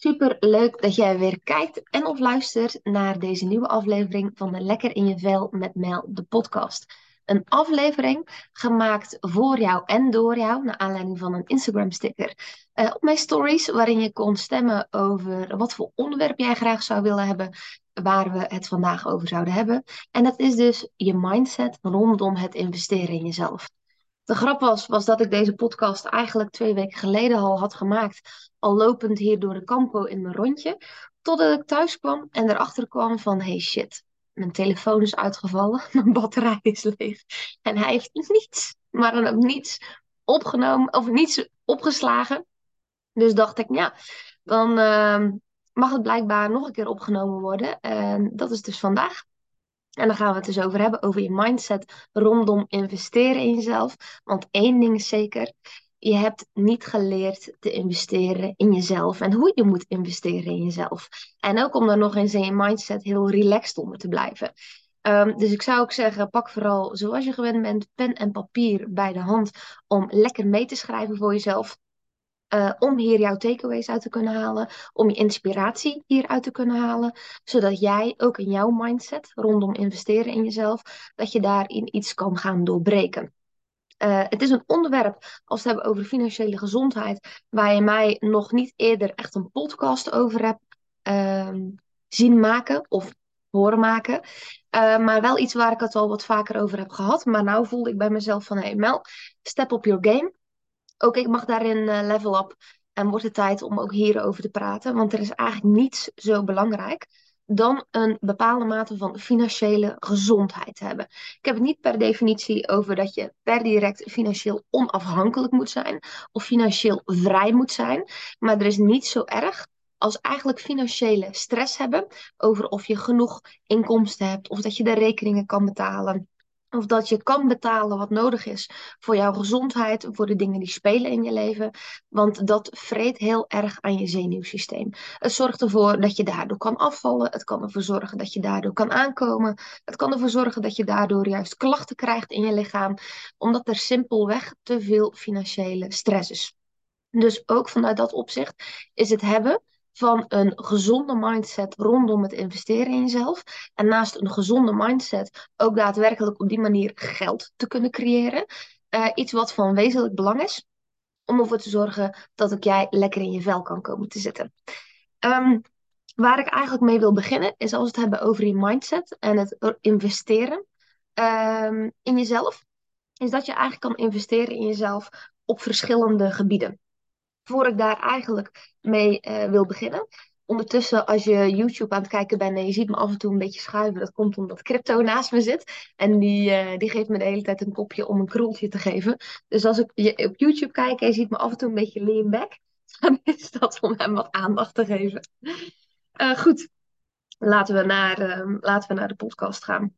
Super leuk dat jij weer kijkt en of luistert naar deze nieuwe aflevering van de Lekker in je vel met Mel, de podcast. Een aflevering gemaakt voor jou en door jou, naar aanleiding van een Instagram sticker. Uh, op mijn stories, waarin je kon stemmen over wat voor onderwerp jij graag zou willen hebben, waar we het vandaag over zouden hebben. En dat is dus je mindset rondom het investeren in jezelf. De grap was, was dat ik deze podcast eigenlijk twee weken geleden al had gemaakt. Al lopend hier door de campo in mijn rondje. Totdat ik thuis kwam en erachter kwam van, hey shit, mijn telefoon is uitgevallen. Mijn batterij is leeg. En hij heeft niets, maar dan ook niets opgenomen of niets opgeslagen. Dus dacht ik, ja, dan uh, mag het blijkbaar nog een keer opgenomen worden. En dat is dus vandaag. En dan gaan we het dus over hebben, over je mindset rondom investeren in jezelf. Want één ding is zeker, je hebt niet geleerd te investeren in jezelf en hoe je moet investeren in jezelf. En ook om er nog eens in je mindset heel relaxed onder te blijven. Um, dus ik zou ook zeggen, pak vooral zoals je gewend bent, pen en papier bij de hand om lekker mee te schrijven voor jezelf. Uh, om hier jouw takeaways uit te kunnen halen, om je inspiratie hieruit te kunnen halen, zodat jij ook in jouw mindset rondom investeren in jezelf, dat je daarin iets kan gaan doorbreken. Uh, het is een onderwerp, als we het hebben over financiële gezondheid, waar je mij nog niet eerder echt een podcast over hebt uh, zien maken of horen maken. Uh, maar wel iets waar ik het al wat vaker over heb gehad. Maar nou voelde ik bij mezelf van, hey Mel, step up your game ook ik mag daarin uh, level up. En wordt het tijd om ook hierover te praten. Want er is eigenlijk niets zo belangrijk dan een bepaalde mate van financiële gezondheid hebben. Ik heb het niet per definitie over dat je per direct financieel onafhankelijk moet zijn of financieel vrij moet zijn. Maar er is niet zo erg als eigenlijk financiële stress hebben over of je genoeg inkomsten hebt of dat je de rekeningen kan betalen of dat je kan betalen wat nodig is voor jouw gezondheid, voor de dingen die spelen in je leven. Want dat vreet heel erg aan je zenuwsysteem. Het zorgt ervoor dat je daardoor kan afvallen. Het kan ervoor zorgen dat je daardoor kan aankomen. Het kan ervoor zorgen dat je daardoor juist klachten krijgt in je lichaam. Omdat er simpelweg te veel financiële stress is. Dus ook vanuit dat opzicht is het hebben van een gezonde mindset rondom het investeren in jezelf. En naast een gezonde mindset ook daadwerkelijk op die manier geld te kunnen creëren. Uh, iets wat van wezenlijk belang is om ervoor te zorgen dat ook jij lekker in je vel kan komen te zitten. Um, waar ik eigenlijk mee wil beginnen is als we het hebben over je mindset en het investeren um, in jezelf. Is dat je eigenlijk kan investeren in jezelf op verschillende gebieden voor ik daar eigenlijk mee uh, wil beginnen. Ondertussen, als je YouTube aan het kijken bent en je ziet me af en toe een beetje schuiven, dat komt omdat crypto naast me zit. En die, uh, die geeft me de hele tijd een kopje om een kroeltje te geven. Dus als ik je op YouTube kijk en je ziet me af en toe een beetje lean back, dan is dat om hem wat aandacht te geven. Uh, goed, laten we, naar, laten we naar de podcast gaan.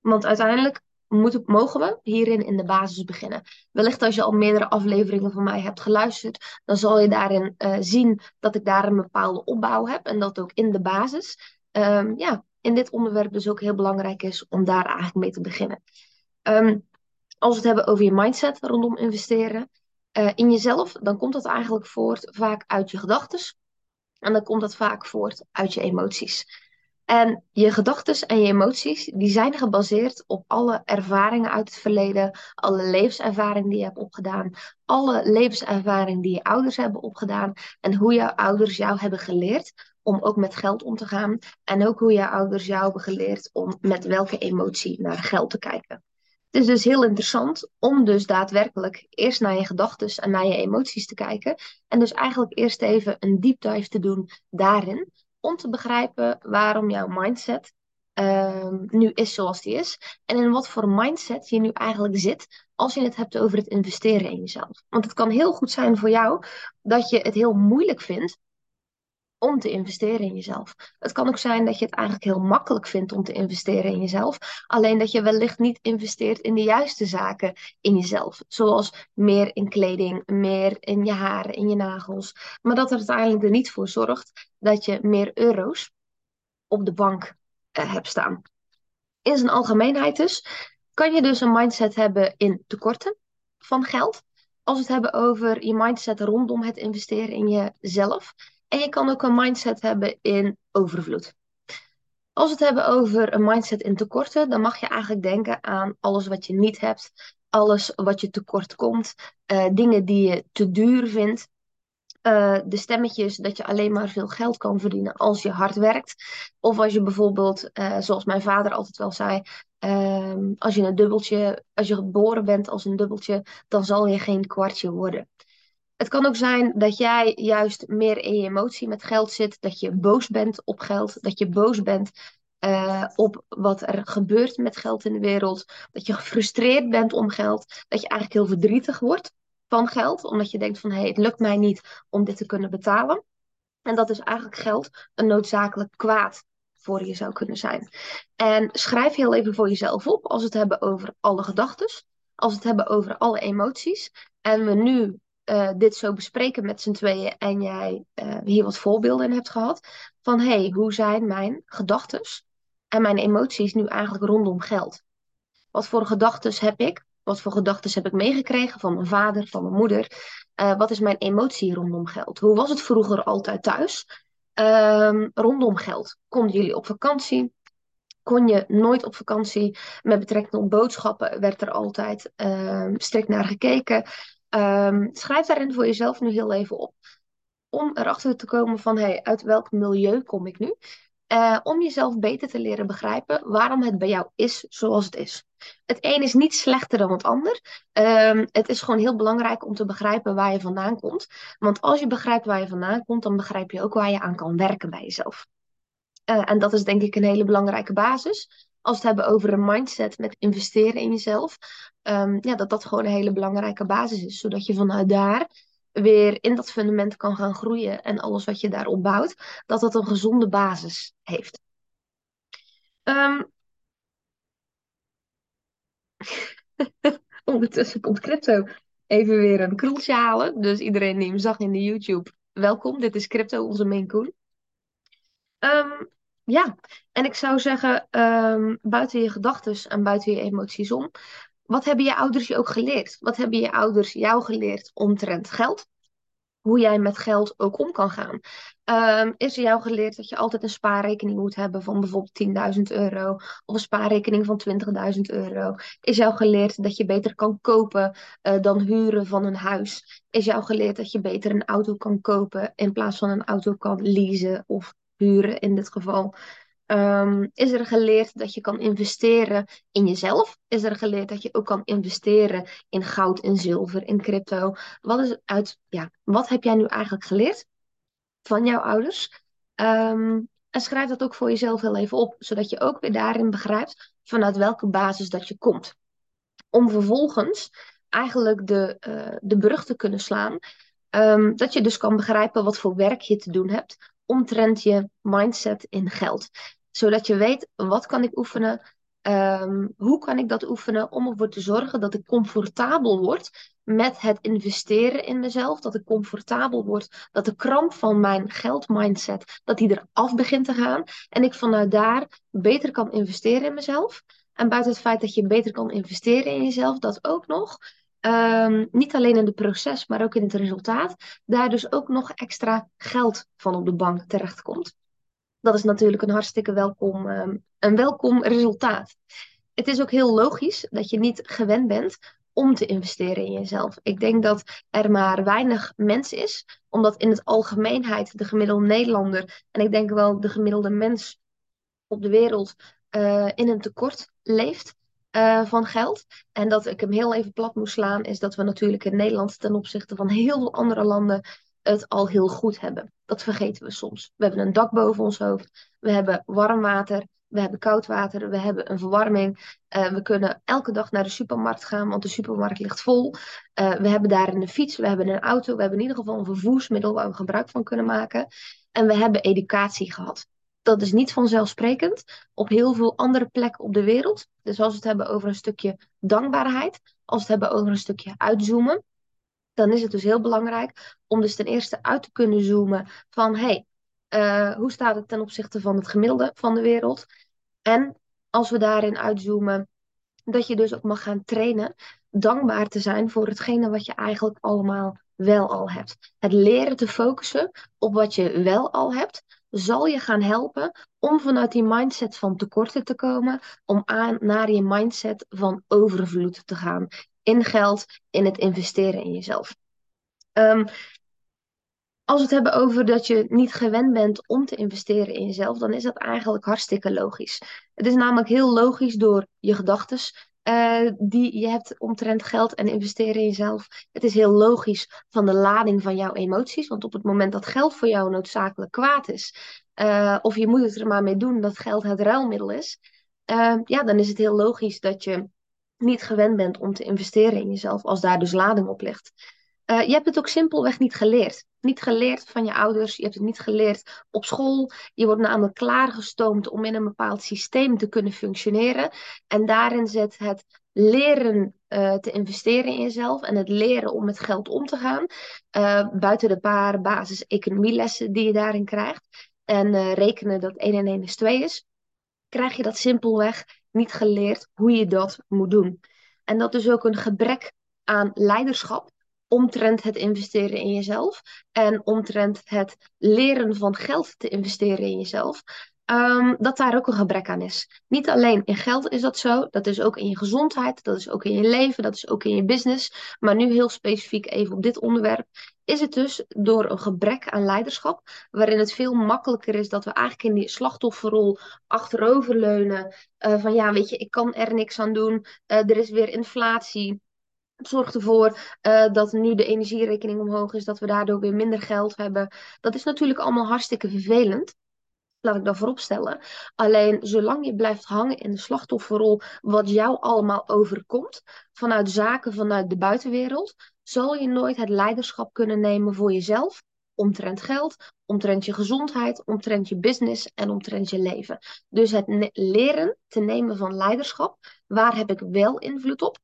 Want uiteindelijk moeten, mogen we hierin in de basis beginnen. Wellicht als je al meerdere afleveringen van mij hebt geluisterd, dan zal je daarin uh, zien dat ik daar een bepaalde opbouw heb en dat ook in de basis, um, ja, in dit onderwerp dus ook heel belangrijk is om daar eigenlijk mee te beginnen. Um, als we het hebben over je mindset rondom investeren uh, in jezelf, dan komt dat eigenlijk voort vaak uit je gedachten. En dan komt dat vaak voort uit je emoties. En je gedachten en je emoties, die zijn gebaseerd op alle ervaringen uit het verleden, alle levenservaringen die je hebt opgedaan, alle levenservaringen die je ouders hebben opgedaan en hoe jouw ouders jou hebben geleerd om ook met geld om te gaan en ook hoe jouw ouders jou hebben geleerd om met welke emotie naar geld te kijken. Het is dus heel interessant om dus daadwerkelijk eerst naar je gedachten en naar je emoties te kijken en dus eigenlijk eerst even een deep dive te doen daarin om te begrijpen waarom jouw mindset uh, nu is zoals die is. En in wat voor mindset je nu eigenlijk zit als je het hebt over het investeren in jezelf. Want het kan heel goed zijn voor jou dat je het heel moeilijk vindt om te investeren in jezelf. Het kan ook zijn dat je het eigenlijk heel makkelijk vindt om te investeren in jezelf. Alleen dat je wellicht niet investeert in de juiste zaken in jezelf. Zoals meer in kleding, meer in je haren, in je nagels. Maar dat er uiteindelijk er niet voor zorgt dat je meer euro's op de bank uh, hebt staan. In zijn algemeenheid dus kan je dus een mindset hebben in tekorten van geld. Als we het hebben over je mindset rondom het investeren in jezelf En je kan ook een mindset hebben in overvloed. Als we het hebben over een mindset in tekorten, dan mag je eigenlijk denken aan alles wat je niet hebt, alles wat je tekort komt, uh, dingen die je te duur vindt, uh, de stemmetjes dat je alleen maar veel geld kan verdienen als je hard werkt. Of als je bijvoorbeeld, uh, zoals mijn vader altijd wel zei, uh, als je een dubbeltje, als je geboren bent als een dubbeltje, dan zal je geen kwartje worden. Het kan ook zijn dat jij juist meer in je emotie met geld zit, dat je boos bent op geld, dat je boos bent uh, op wat er gebeurt met geld in de wereld, dat je gefrustreerd bent om geld, dat je eigenlijk heel verdrietig wordt van geld, omdat je denkt van hé, hey, het lukt mij niet om dit te kunnen betalen. En dat is eigenlijk geld een noodzakelijk kwaad voor je zou kunnen zijn. En schrijf heel even voor jezelf op als we het hebben over alle gedachten, als we het hebben over alle emoties. En we nu uh, dit zo bespreken met z'n tweeën en jij uh, hier wat voorbeelden in hebt gehad. Van hé, hey, hoe zijn mijn gedachten en mijn emoties nu eigenlijk rondom geld? Wat voor gedachten heb ik? Wat voor gedachten heb ik meegekregen van mijn vader, van mijn moeder? Uh, wat is mijn emotie rondom geld? Hoe was het vroeger altijd thuis? Um, rondom geld. Konden jullie op vakantie? Kon je nooit op vakantie? Met betrekking tot boodschappen werd er altijd um, strikt naar gekeken. Um, schrijf daarin voor jezelf nu heel even op. Om erachter te komen van, hey, uit welk milieu kom ik nu? Uh, om jezelf beter te leren begrijpen waarom het bij jou is zoals het is. Het een is niet slechter dan het ander. Um, het is gewoon heel belangrijk om te begrijpen waar je vandaan komt. Want als je begrijpt waar je vandaan komt, dan begrijp je ook waar je aan kan werken bij jezelf. Uh, en dat is denk ik een hele belangrijke basis. Als we het hebben over een mindset met investeren in jezelf, um, ja, dat dat gewoon een hele belangrijke basis is. Zodat je vanuit daar weer in dat fundament kan gaan groeien en alles wat je daarop bouwt, dat dat een gezonde basis heeft. Um... Ondertussen komt crypto even weer een kroeltje Dus iedereen die hem zag in de YouTube, welkom. Dit is Crypto, onze main coin. Um, ja, en ik zou zeggen, um, buiten je gedachten en buiten je emoties om, wat hebben je ouders je ook geleerd? Wat hebben je ouders jou geleerd omtrent geld? Hoe jij met geld ook om kan gaan. Um, is er jou geleerd dat je altijd een spaarrekening moet hebben van bijvoorbeeld 10.000 euro of een spaarrekening van 20.000 euro? Is jou geleerd dat je beter kan kopen uh, dan huren van een huis? Is jou geleerd dat je beter een auto kan kopen in plaats van een auto kan leasen of in dit geval? Um, is er geleerd dat je kan investeren in jezelf? Is er geleerd dat je ook kan investeren in goud en zilver, in crypto? Wat, is uit, ja, wat heb jij nu eigenlijk geleerd van jouw ouders? Um, en schrijf dat ook voor jezelf heel even op, zodat je ook weer daarin begrijpt vanuit welke basis dat je komt. Om vervolgens eigenlijk de, uh, de brug te kunnen slaan. Um, dat je dus kan begrijpen wat voor werk je te doen hebt omtrent je mindset in geld. Zodat je weet, wat kan ik oefenen? Um, hoe kan ik dat oefenen om ervoor te zorgen dat ik comfortabel word met het investeren in mezelf. Dat ik comfortabel word, dat de kramp van mijn geldmindset, dat die eraf begint te gaan. En ik vanuit daar beter kan investeren in mezelf. En buiten het feit dat je beter kan investeren in jezelf, dat ook nog. Um, niet alleen in het proces, maar ook in het resultaat. Daar dus ook nog extra geld van op de bank terechtkomt. Dat is natuurlijk een hartstikke welkom, um, een welkom resultaat. Het is ook heel logisch dat je niet gewend bent om te investeren in jezelf. Ik denk dat er maar weinig mens is, omdat in het algemeenheid de gemiddelde Nederlander en ik denk wel de gemiddelde mens op de wereld uh, in een tekort leeft uh, van geld. En dat ik hem heel even plat moest slaan, is dat we natuurlijk in Nederland ten opzichte van heel veel andere landen het al heel goed hebben. Dat vergeten we soms. We hebben een dak boven ons hoofd, we hebben warm water, we hebben koud water, we hebben een verwarming. Uh, we kunnen elke dag naar de supermarkt gaan, want de supermarkt ligt vol. Uh, we hebben daar een fiets, we hebben een auto, we hebben in ieder geval een vervoersmiddel waar we gebruik van kunnen maken. En we hebben educatie gehad dat is niet vanzelfsprekend op heel veel andere plekken op de wereld. Dus als we het hebben over een stukje dankbaarheid, als we het hebben over een stukje uitzoomen, dan is het dus heel belangrijk om dus ten eerste uit te kunnen zoomen van hey, uh, hoe staat het ten opzichte van het gemiddelde van de wereld? En als we daarin uitzoomen, dat je dus ook mag gaan trainen dankbaar te zijn voor hetgene wat je eigenlijk allemaal wel al hebt. Het leren te focussen op wat je wel al hebt, zal je gaan helpen om vanuit die mindset van tekorten te komen, om aan naar je mindset van overvloed te gaan. In geld, in het investeren in jezelf. Um, als we het hebben over dat je niet gewend bent om te investeren in jezelf, dan is dat eigenlijk hartstikke logisch. Het is namelijk heel logisch door je gedachten uh, die je hebt omtrent geld en investeren in jezelf. Het is heel logisch van de lading van jouw emoties. Want op het moment dat geld voor jou noodzakelijk kwaad is, uh, of je moet het er maar mee doen dat geld het ruilmiddel is, uh, ja, dan is het heel logisch dat je niet gewend bent om te investeren in jezelf, als daar dus lading op ligt. Je hebt het ook simpelweg niet geleerd niet geleerd van je ouders, je hebt het niet geleerd op school. Je wordt namelijk klaargestoomd om in een bepaald systeem te kunnen functioneren. En daarin zit het leren uh, te investeren in jezelf en het leren om met geld om te gaan. Uh, buiten de paar basis-economielessen die je daarin krijgt. En rekenen dat 1 en 1 is 2 is. Krijg je dat simpelweg niet geleerd hoe je dat moet doen. En dat is ook een gebrek aan leiderschap omtrent het investeren in jezelf en omtrent het leren van geld te investeren in jezelf. Um, dat daar ook een gebrek aan is. Niet alleen in geld is dat zo, dat is ook in je gezondheid, dat is ook in je leven, dat is ook in je business. Maar nu heel specifiek even op dit onderwerp, is het dus door een gebrek aan leiderschap, waarin het veel makkelijker is dat we eigenlijk in die slachtofferrol achteroverleunen. Uh, van ja, weet je, ik kan er niks aan doen, uh, er is weer inflatie. Het zorgt ervoor uh, dat nu de energierekening omhoog is, dat we daardoor weer minder geld hebben. Dat is natuurlijk allemaal hartstikke vervelend. Laat ik dat vooropstellen. Alleen zolang je blijft hangen in de slachtofferrol, wat jou allemaal overkomt, vanuit zaken, vanuit de buitenwereld, zal je nooit het leiderschap kunnen nemen voor jezelf, omtrent geld, omtrent je gezondheid, omtrent je business en omtrent je leven. Dus het leren te nemen van leiderschap, waar heb ik wel invloed op?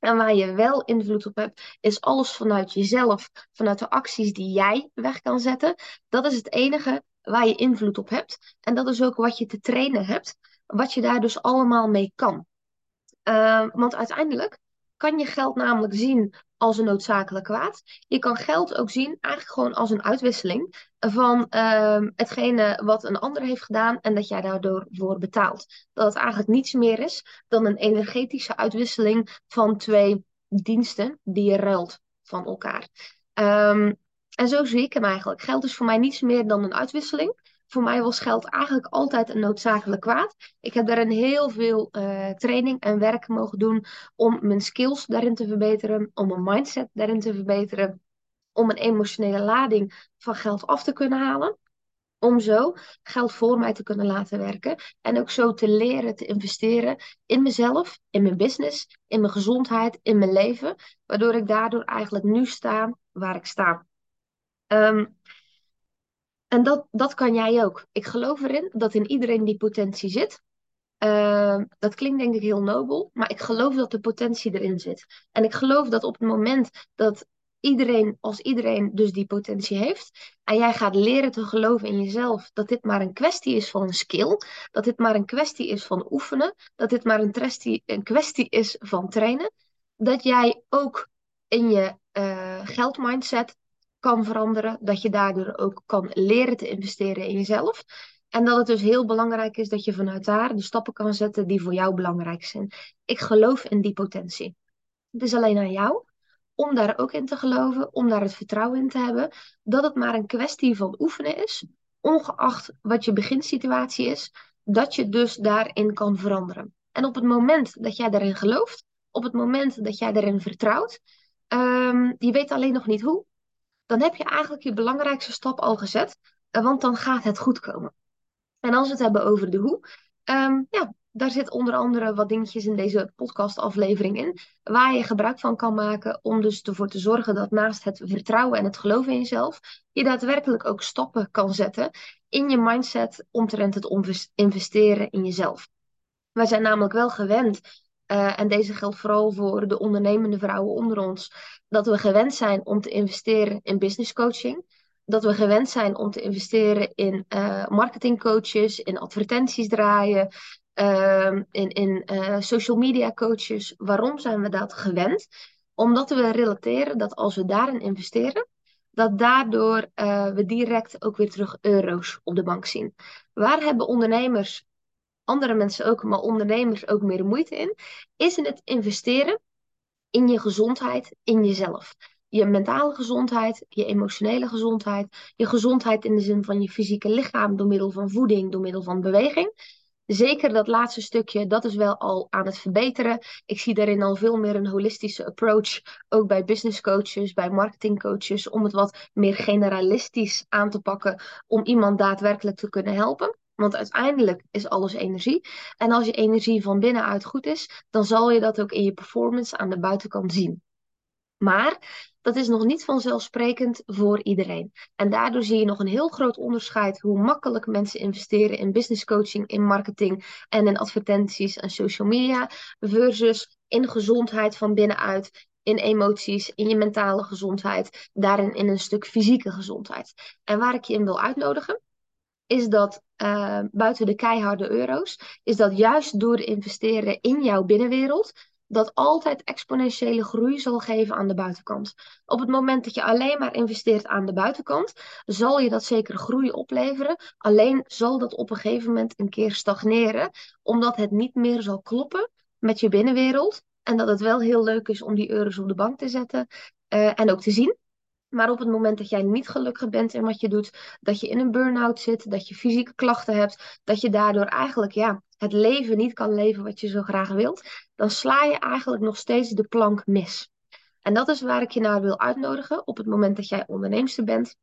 En waar je wel invloed op hebt, is alles vanuit jezelf, vanuit de acties die jij weg kan zetten. Dat is het enige waar je invloed op hebt. En dat is ook wat je te trainen hebt, wat je daar dus allemaal mee kan. Uh, want uiteindelijk kan je geld namelijk zien als een noodzakelijk kwaad. Je kan geld ook zien eigenlijk gewoon als een uitwisseling van uh, hetgene wat een ander heeft gedaan en dat jij daardoor voor betaalt. Dat het eigenlijk niets meer is dan een energetische uitwisseling van twee diensten die je ruilt van elkaar. Um, en zo zie ik hem eigenlijk. Geld is voor mij niets meer dan een uitwisseling. Voor mij was geld eigenlijk altijd een noodzakelijk kwaad. Ik heb daarin heel veel uh, training en werk mogen doen om mijn skills daarin te verbeteren, om mijn mindset daarin te verbeteren, om een emotionele lading van geld af te kunnen halen. Om zo geld voor mij te kunnen laten werken. En ook zo te leren te investeren in mezelf, in mijn business, in mijn gezondheid, in mijn leven. Waardoor ik daardoor eigenlijk nu sta waar ik sta. Um, en dat, dat kan jij ook. Ik geloof erin dat in iedereen die potentie zit. Uh, dat klinkt denk ik heel nobel, maar ik geloof dat de potentie erin zit. En ik geloof dat op het moment dat iedereen, als iedereen dus die potentie heeft, en jij gaat leren te geloven in jezelf, dat dit maar een kwestie is van een skill, dat dit maar een kwestie is van oefenen, dat dit maar een, kwestie, een kwestie is van trainen, dat jij ook in je uh, geldmindset kan veranderen. Dat je daardoor ook kan leren te investeren in jezelf. En dat het dus heel belangrijk is dat je vanuit daar de stappen kan zetten die voor jou belangrijk zijn. Ik geloof in die potentie. Het is alleen aan jou om daar ook in te geloven, om daar het vertrouwen in te hebben, dat het maar een kwestie van oefenen is, ongeacht wat je beginsituatie is, dat je dus daarin kan veranderen. En op het moment dat jij daarin gelooft, op het moment dat jij daarin vertrouwt, um, je weet alleen nog niet hoe, dan heb je eigenlijk je belangrijkste stap al gezet, eh, want dan gaat het goed komen. En als we het hebben over de hoe, um, ja, daar zit onder andere wat dingetjes in deze podcastaflevering in, waar je gebruik van kan maken om dus ervoor te zorgen dat naast het vertrouwen en het geloven in jezelf, je daadwerkelijk ook stappen kan zetten in je mindset omtrent het investeren in jezelf. Wij zijn namelijk wel gewend uh, en deze geldt vooral voor de ondernemende vrouwen onder ons, dat we gewend zijn om te investeren in business coaching. Dat we gewend zijn om te investeren in uh, marketingcoaches, in advertenties draaien, uh, in, in uh, social media coaches. Waarom zijn we dat gewend? Omdat we relateren dat als we daarin investeren, dat daardoor we direct ook weer terug euro's op de bank zien. Waar hebben ondernemers, andere mensen ook, maar ondernemers ook meer moeite in? Is in het investeren in je gezondheid, in jezelf. Je mentale gezondheid, je emotionele gezondheid, je gezondheid in de zin van je fysieke lichaam door middel van voeding, door middel van beweging. Zeker dat laatste stukje, dat is wel al aan het verbeteren. Ik zie daarin al veel meer een holistische approach, ook bij business coaches, bij marketing coaches, om het wat meer generalistisch aan te pakken, om iemand daadwerkelijk te kunnen helpen. Want uiteindelijk is alles energie. En als je energie van binnenuit goed is, dan zal je dat ook in je performance aan de buitenkant zien. Maar dat is nog niet vanzelfsprekend voor iedereen. En daardoor zie je nog een heel groot onderscheid hoe makkelijk mensen investeren in business coaching, in marketing en in advertenties en social media, versus in gezondheid van binnenuit, in emoties, in je mentale gezondheid, daarin in een stuk fysieke gezondheid. En waar ik je in wil uitnodigen, is dat uh, buiten de keiharde euro's, is dat juist door te investeren in jouw binnenwereld, dat altijd exponentiële groei zal geven aan de buitenkant. Op het moment dat je alleen maar investeert aan de buitenkant, zal je dat zeker groei opleveren. Alleen zal dat op een gegeven moment een keer stagneren, omdat het niet meer zal kloppen met je binnenwereld. En dat het wel heel leuk is om die euro's op de bank te zetten uh, en ook te zien. Maar op het moment dat jij niet gelukkig bent in wat je doet, dat je in een burn-out zit, dat je fysieke klachten hebt, dat je daardoor eigenlijk ja, het leven niet kan leven wat je zo graag wilt, dan sla je eigenlijk nog steeds de plank mis. En dat is waar ik je naar wil uitnodigen op het moment dat jij onderneemster bent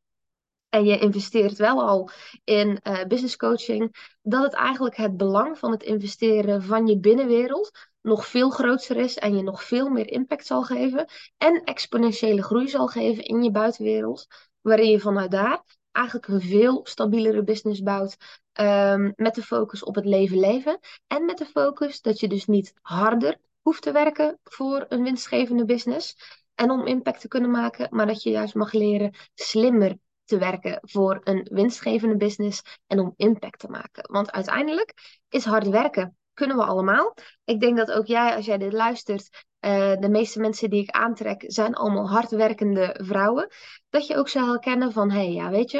en je investeert wel al in uh, business coaching, dat het eigenlijk het belang van het investeren van je binnenwereld nog veel groter is en je nog veel meer impact zal geven en exponentiële groei zal geven in je buitenwereld, waarin je vanuit daar eigenlijk een veel stabielere business bouwt um, met de focus op het leven leven en met de focus dat je dus niet harder hoeft te werken voor een winstgevende business en om impact te kunnen maken, maar dat je juist mag leren slimmer te werken voor een winstgevende business en om impact te maken. Want uiteindelijk is hard werken kunnen we allemaal. Ik denk dat ook jij, als jij dit luistert, uh, de meeste mensen die ik aantrek, zijn allemaal hardwerkende vrouwen. Dat je ook zou herkennen van, hé, hey, ja, weet je,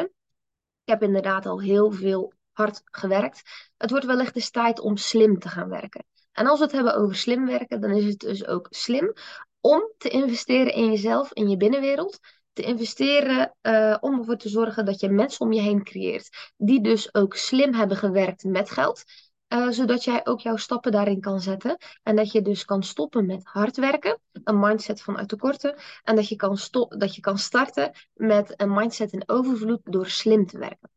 ik heb inderdaad al heel veel hard gewerkt. Het wordt wellicht eens tijd om slim te gaan werken. En als we het hebben over slim werken, dan is het dus ook slim om te investeren in jezelf, in je binnenwereld. Te investeren uh, om ervoor te zorgen dat je mensen om je heen creëert. Die dus ook slim hebben gewerkt met geld. Uh, zodat jij ook jouw stappen daarin kan zetten. En dat je dus kan stoppen met hard werken, een mindset vanuit tekorten. En dat je kan, dat je kan starten met een mindset in overvloed door slim te werken.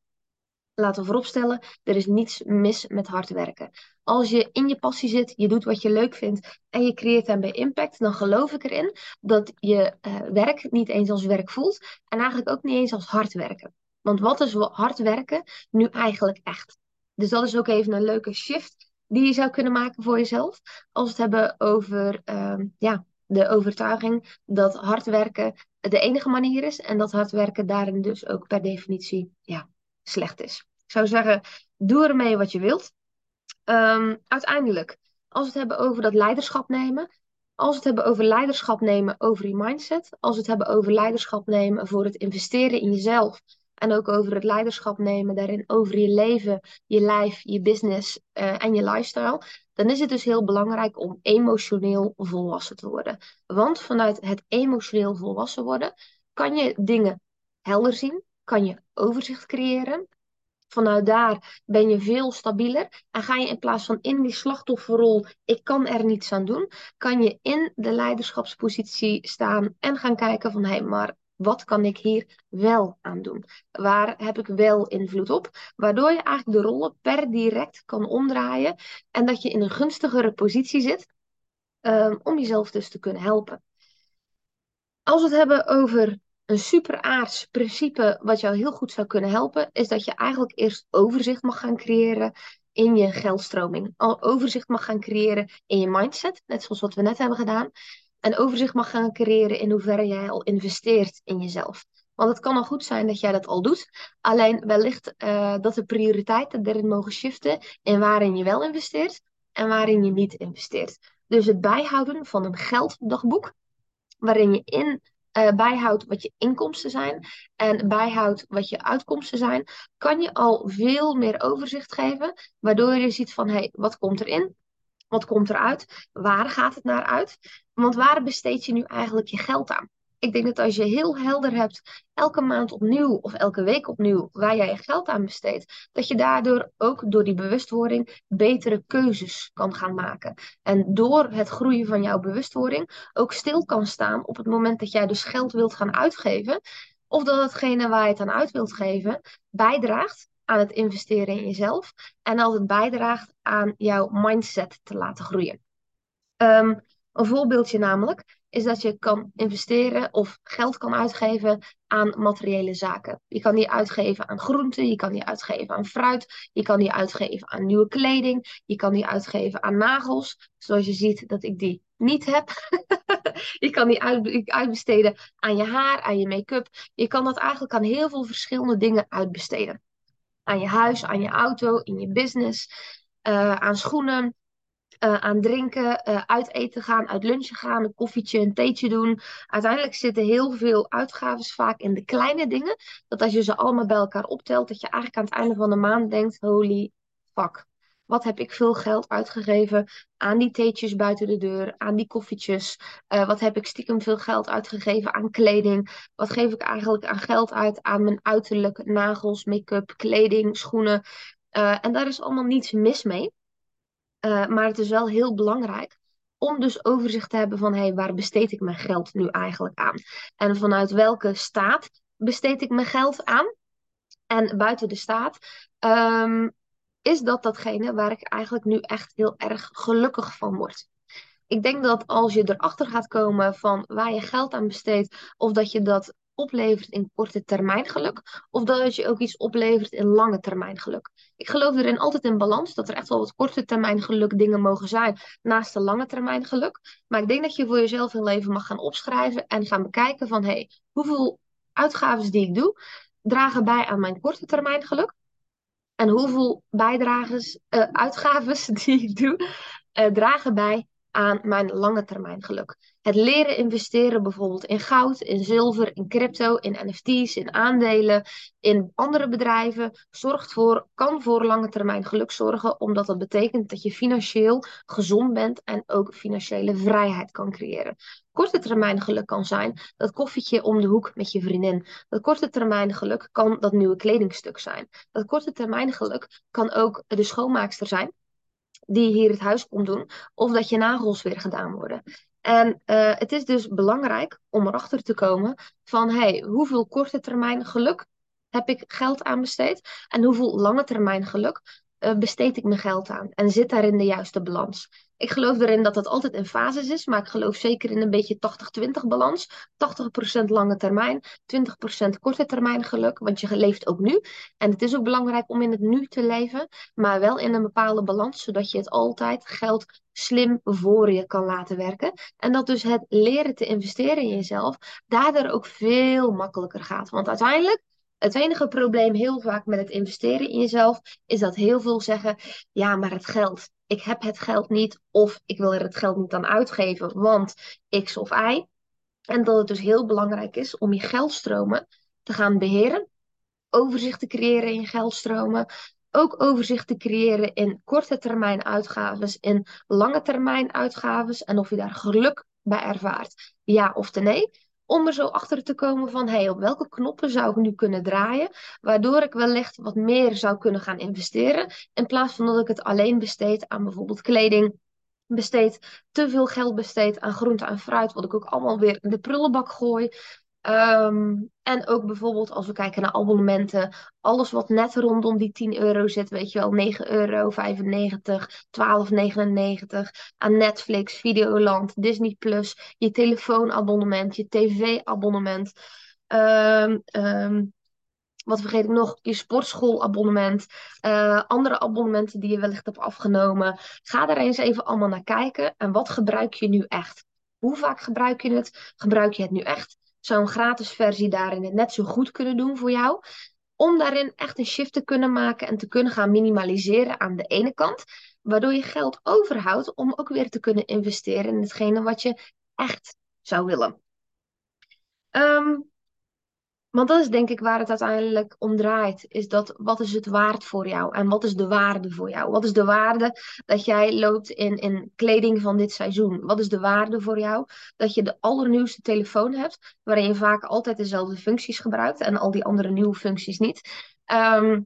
Laten we vooropstellen, er is niets mis met hard werken. Als je in je passie zit, je doet wat je leuk vindt en je creëert daarbij impact, dan geloof ik erin dat je uh, werk niet eens als werk voelt en eigenlijk ook niet eens als hard werken. Want wat is hard werken nu eigenlijk echt? Dus dat is ook even een leuke shift die je zou kunnen maken voor jezelf. Als we het hebben over uh, ja, de overtuiging dat hard werken de enige manier is. En dat hard werken daarin dus ook per definitie ja, slecht is. Ik zou zeggen, doe ermee wat je wilt. Um, uiteindelijk, als we het hebben over dat leiderschap nemen. Als we het hebben over leiderschap nemen over je mindset. Als we het hebben over leiderschap nemen voor het investeren in jezelf en ook over het leiderschap nemen daarin, over je leven, je lijf, je business uh, en je lifestyle. Dan is het dus heel belangrijk om emotioneel volwassen te worden. Want vanuit het emotioneel volwassen worden kan je dingen helder zien, kan je overzicht creëren. Vanuit daar ben je veel stabieler. En ga je in plaats van in die slachtofferrol, ik kan er niets aan doen, kan je in de leiderschapspositie staan en gaan kijken van hé, hey, maar wat kan ik hier wel aan doen? Waar heb ik wel invloed op? Waardoor je eigenlijk de rollen per direct kan omdraaien en dat je in een gunstigere positie zit um, om jezelf dus te kunnen helpen. Als we het hebben over een superaards principe wat jou heel goed zou kunnen helpen, is dat je eigenlijk eerst overzicht mag gaan creëren in je geldstroming. Al overzicht mag gaan creëren in je mindset, net zoals wat we net hebben gedaan en overzicht mag gaan creëren in hoeverre jij al investeert in jezelf. Want het kan al goed zijn dat jij dat al doet. Alleen wellicht uh, dat de prioriteiten erin mogen shiften in waarin je wel investeert en waarin je niet investeert. Dus het bijhouden van een gelddagboek waarin je in uh, bijhoudt wat je inkomsten zijn en bijhoudt wat je uitkomsten zijn, kan je al veel meer overzicht geven, waardoor je ziet van hé, hey, wat komt erin? Wat komt eruit? Waar gaat het naar uit? Want waar besteed je nu eigenlijk je geld aan? Ik denk dat als je heel helder hebt, elke maand opnieuw of elke week opnieuw, waar jij je geld aan besteedt, dat je daardoor ook door die bewustwording betere keuzes kan gaan maken. En door het groeien van jouw bewustwording ook stil kan staan op het moment dat jij dus geld wilt gaan uitgeven, of dat hetgene waar je het aan uit wilt geven bijdraagt aan het investeren in jezelf en als het bijdraagt aan jouw mindset te laten groeien. Ehm, een voorbeeldje namelijk is dat je kan investeren of geld kan uitgeven aan materiële zaken. Je kan die uitgeven aan groenten, je kan die uitgeven aan fruit, je kan die uitgeven aan nieuwe kleding, je kan die uitgeven aan nagels, zoals je ziet dat ik die niet heb. je kan die uitbesteden aan je haar, aan je make-up. Je kan dat eigenlijk aan heel veel verschillende dingen uitbesteden. Aan je huis, aan je auto, in je business, uh, aan schoenen, uh, aan drinken, uh, uit eten gaan, uit lunchen gaan, een koffietje, een theetje doen. Uiteindelijk zitten heel veel uitgaven vaak in de kleine dingen. Dat als je ze allemaal bij elkaar optelt, dat je eigenlijk aan het einde van de maand denkt: holy fuck. Wat heb ik veel geld uitgegeven aan die theetjes buiten de deur, aan die koffietjes? Uh, wat heb ik stiekem veel geld uitgegeven aan kleding? Wat geef ik eigenlijk aan geld uit aan mijn uiterlijk, nagels, make-up, kleding, schoenen? en daar is allemaal niets mis mee. Uh, maar het is wel heel belangrijk om dus overzicht te hebben van hey, waar besteed ik mijn geld nu eigenlijk aan? En vanuit welke staat besteed ik mijn geld aan? En buiten de staat um, is dat datgene waar ik eigenlijk nu echt heel erg gelukkig van word. Ik denk dat als je erachter gaat komen van waar je geld aan besteedt, of dat je dat oplevert in korte termijn geluk, of dat je ook iets oplevert in lange termijn geluk. Ik geloof erin altijd in balans, dat er echt wel wat korte termijn geluk dingen mogen zijn naast de lange termijn geluk. Maar ik denk dat je voor jezelf heel even mag gaan opschrijven en gaan bekijken van hey, hoeveel uitgaven die ik doe dragen bij aan mijn korte termijn geluk. En hoeveel bijdrages, uh, uitgaves die ik doe, uh, dragen bij aan mijn lange termijn geluk. Het leren investeren bijvoorbeeld in goud, in zilver, in crypto, in NFT's, in aandelen, in andere bedrijven, zorgt voor, kan voor lange termijn geluk zorgen, omdat dat betekent dat je financieel gezond bent en ook financiële vrijheid kan creëren. Korte termijn geluk kan zijn dat koffietje om de hoek met je vriendin. Dat korte termijn geluk kan dat nieuwe kledingstuk zijn. Dat korte termijn geluk kan ook de schoonmaakster zijn die hier het huis komt doen, of dat je nagels weer gedaan worden. En uh, het is dus belangrijk om erachter te komen van hey, hoeveel korte termijn geluk heb ik geld aan besteed en hoeveel lange termijn geluk uh, besteed ik mijn geld aan en zit daarin de juiste balans. Ik geloof erin dat dat altijd in fases is, maar ik geloof zeker in een beetje 80-20 balans. 80% lange termijn, 20% korte termijn geluk, want je leeft ook nu. En het is ook belangrijk om in het nu te leven, maar wel in een bepaalde balans, zodat je het altijd geld slim voor je kan laten werken. En dat dus het leren te investeren in jezelf daardoor ook veel makkelijker gaat. Want uiteindelijk het enige probleem heel vaak met het investeren in jezelf is dat heel veel zeggen: ja, maar het geld. Ik heb het geld niet of ik wil er het geld niet aan uitgeven, want X of Y. En dat het dus heel belangrijk is om je geldstromen te gaan beheren, overzicht te creëren in geldstromen, ook overzicht te creëren in korte termijn uitgaves, in lange termijn uitgaves en of je daar geluk bij ervaart, ja of nee om er zo achter te komen van hey, op welke knoppen zou ik nu kunnen draaien, waardoor ik wellicht wat meer zou kunnen gaan investeren, in plaats van dat ik het alleen besteed aan bijvoorbeeld kleding, besteed te veel geld besteed aan groente en fruit, wat ik ook allemaal weer in de prullenbak gooi. Ehm, en ook bijvoorbeeld als we kijken naar abonnementen, alles wat net rondom die 10 euro zit, weet je wel, 9,95 euro, 12,99 aan Netflix, Videoland, Disney Plus, je telefoonabonnement, je tv-abonnement. Um, um, wat vergeet ik nog? Je sportschoolabonnement. Uh, andere abonnementen die je wellicht hebt afgenomen. Ga daar eens even allemaal naar kijken. En wat gebruik je nu echt? Hoe vaak gebruik je het? Gebruik je het nu echt? Zou een gratis versie daarin het net zo goed kunnen doen voor jou. Om daarin echt een shift te kunnen maken en te kunnen gaan minimaliseren aan de ene kant. Waardoor je geld overhoudt om ook weer te kunnen investeren in hetgene wat je echt zou willen. Ehm, want dat is denk ik waar het uiteindelijk om draait. Is dat wat is het waard voor jou? En wat is de waarde voor jou? Wat is de waarde dat jij loopt in, in kleding van dit seizoen? Wat is de waarde voor jou dat je de allernieuwste telefoon hebt, waarin je vaak altijd dezelfde functies gebruikt en al die andere nieuwe functies niet? Ehm,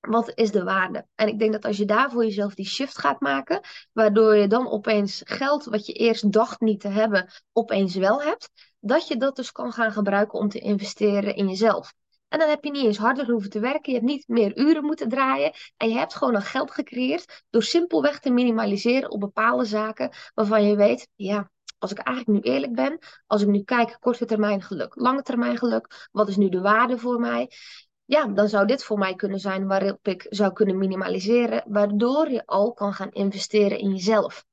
wat is de waarde? En ik denk dat als je daar voor jezelf die shift gaat maken, waardoor je dan opeens geld wat je eerst dacht niet te hebben, opeens wel hebt, dat je dat dus kan gaan gebruiken om te investeren in jezelf. En dan heb je niet eens harder hoeven te werken, je hebt niet meer uren moeten draaien en je hebt gewoon een geld gecreëerd door simpelweg te minimaliseren op bepaalde zaken waarvan je weet, ja, als ik eigenlijk nu eerlijk ben, als ik nu kijk, korte termijn geluk, lange termijn geluk, wat is nu de waarde voor mij? Ja, dan zou dit voor mij kunnen zijn waarop ik zou kunnen minimaliseren, waardoor je al kan gaan investeren in jezelf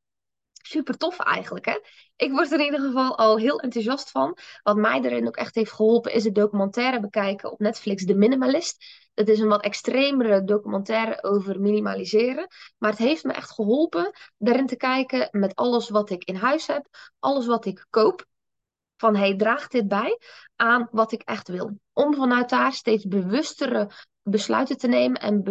super tof eigenlijk. Hè? Ik word er in ieder geval al heel enthousiast van. Wat mij erin ook echt heeft geholpen is het documentaire bekijken op Netflix, The Minimalist. Het is een wat extremere documentaire over minimaliseren. Maar het heeft me echt geholpen daarin te kijken met alles wat ik in huis heb, alles wat ik koop. Van hey, draagt dit bij aan wat ik echt wil? Om vanuit daar steeds bewustere besluiten te nemen en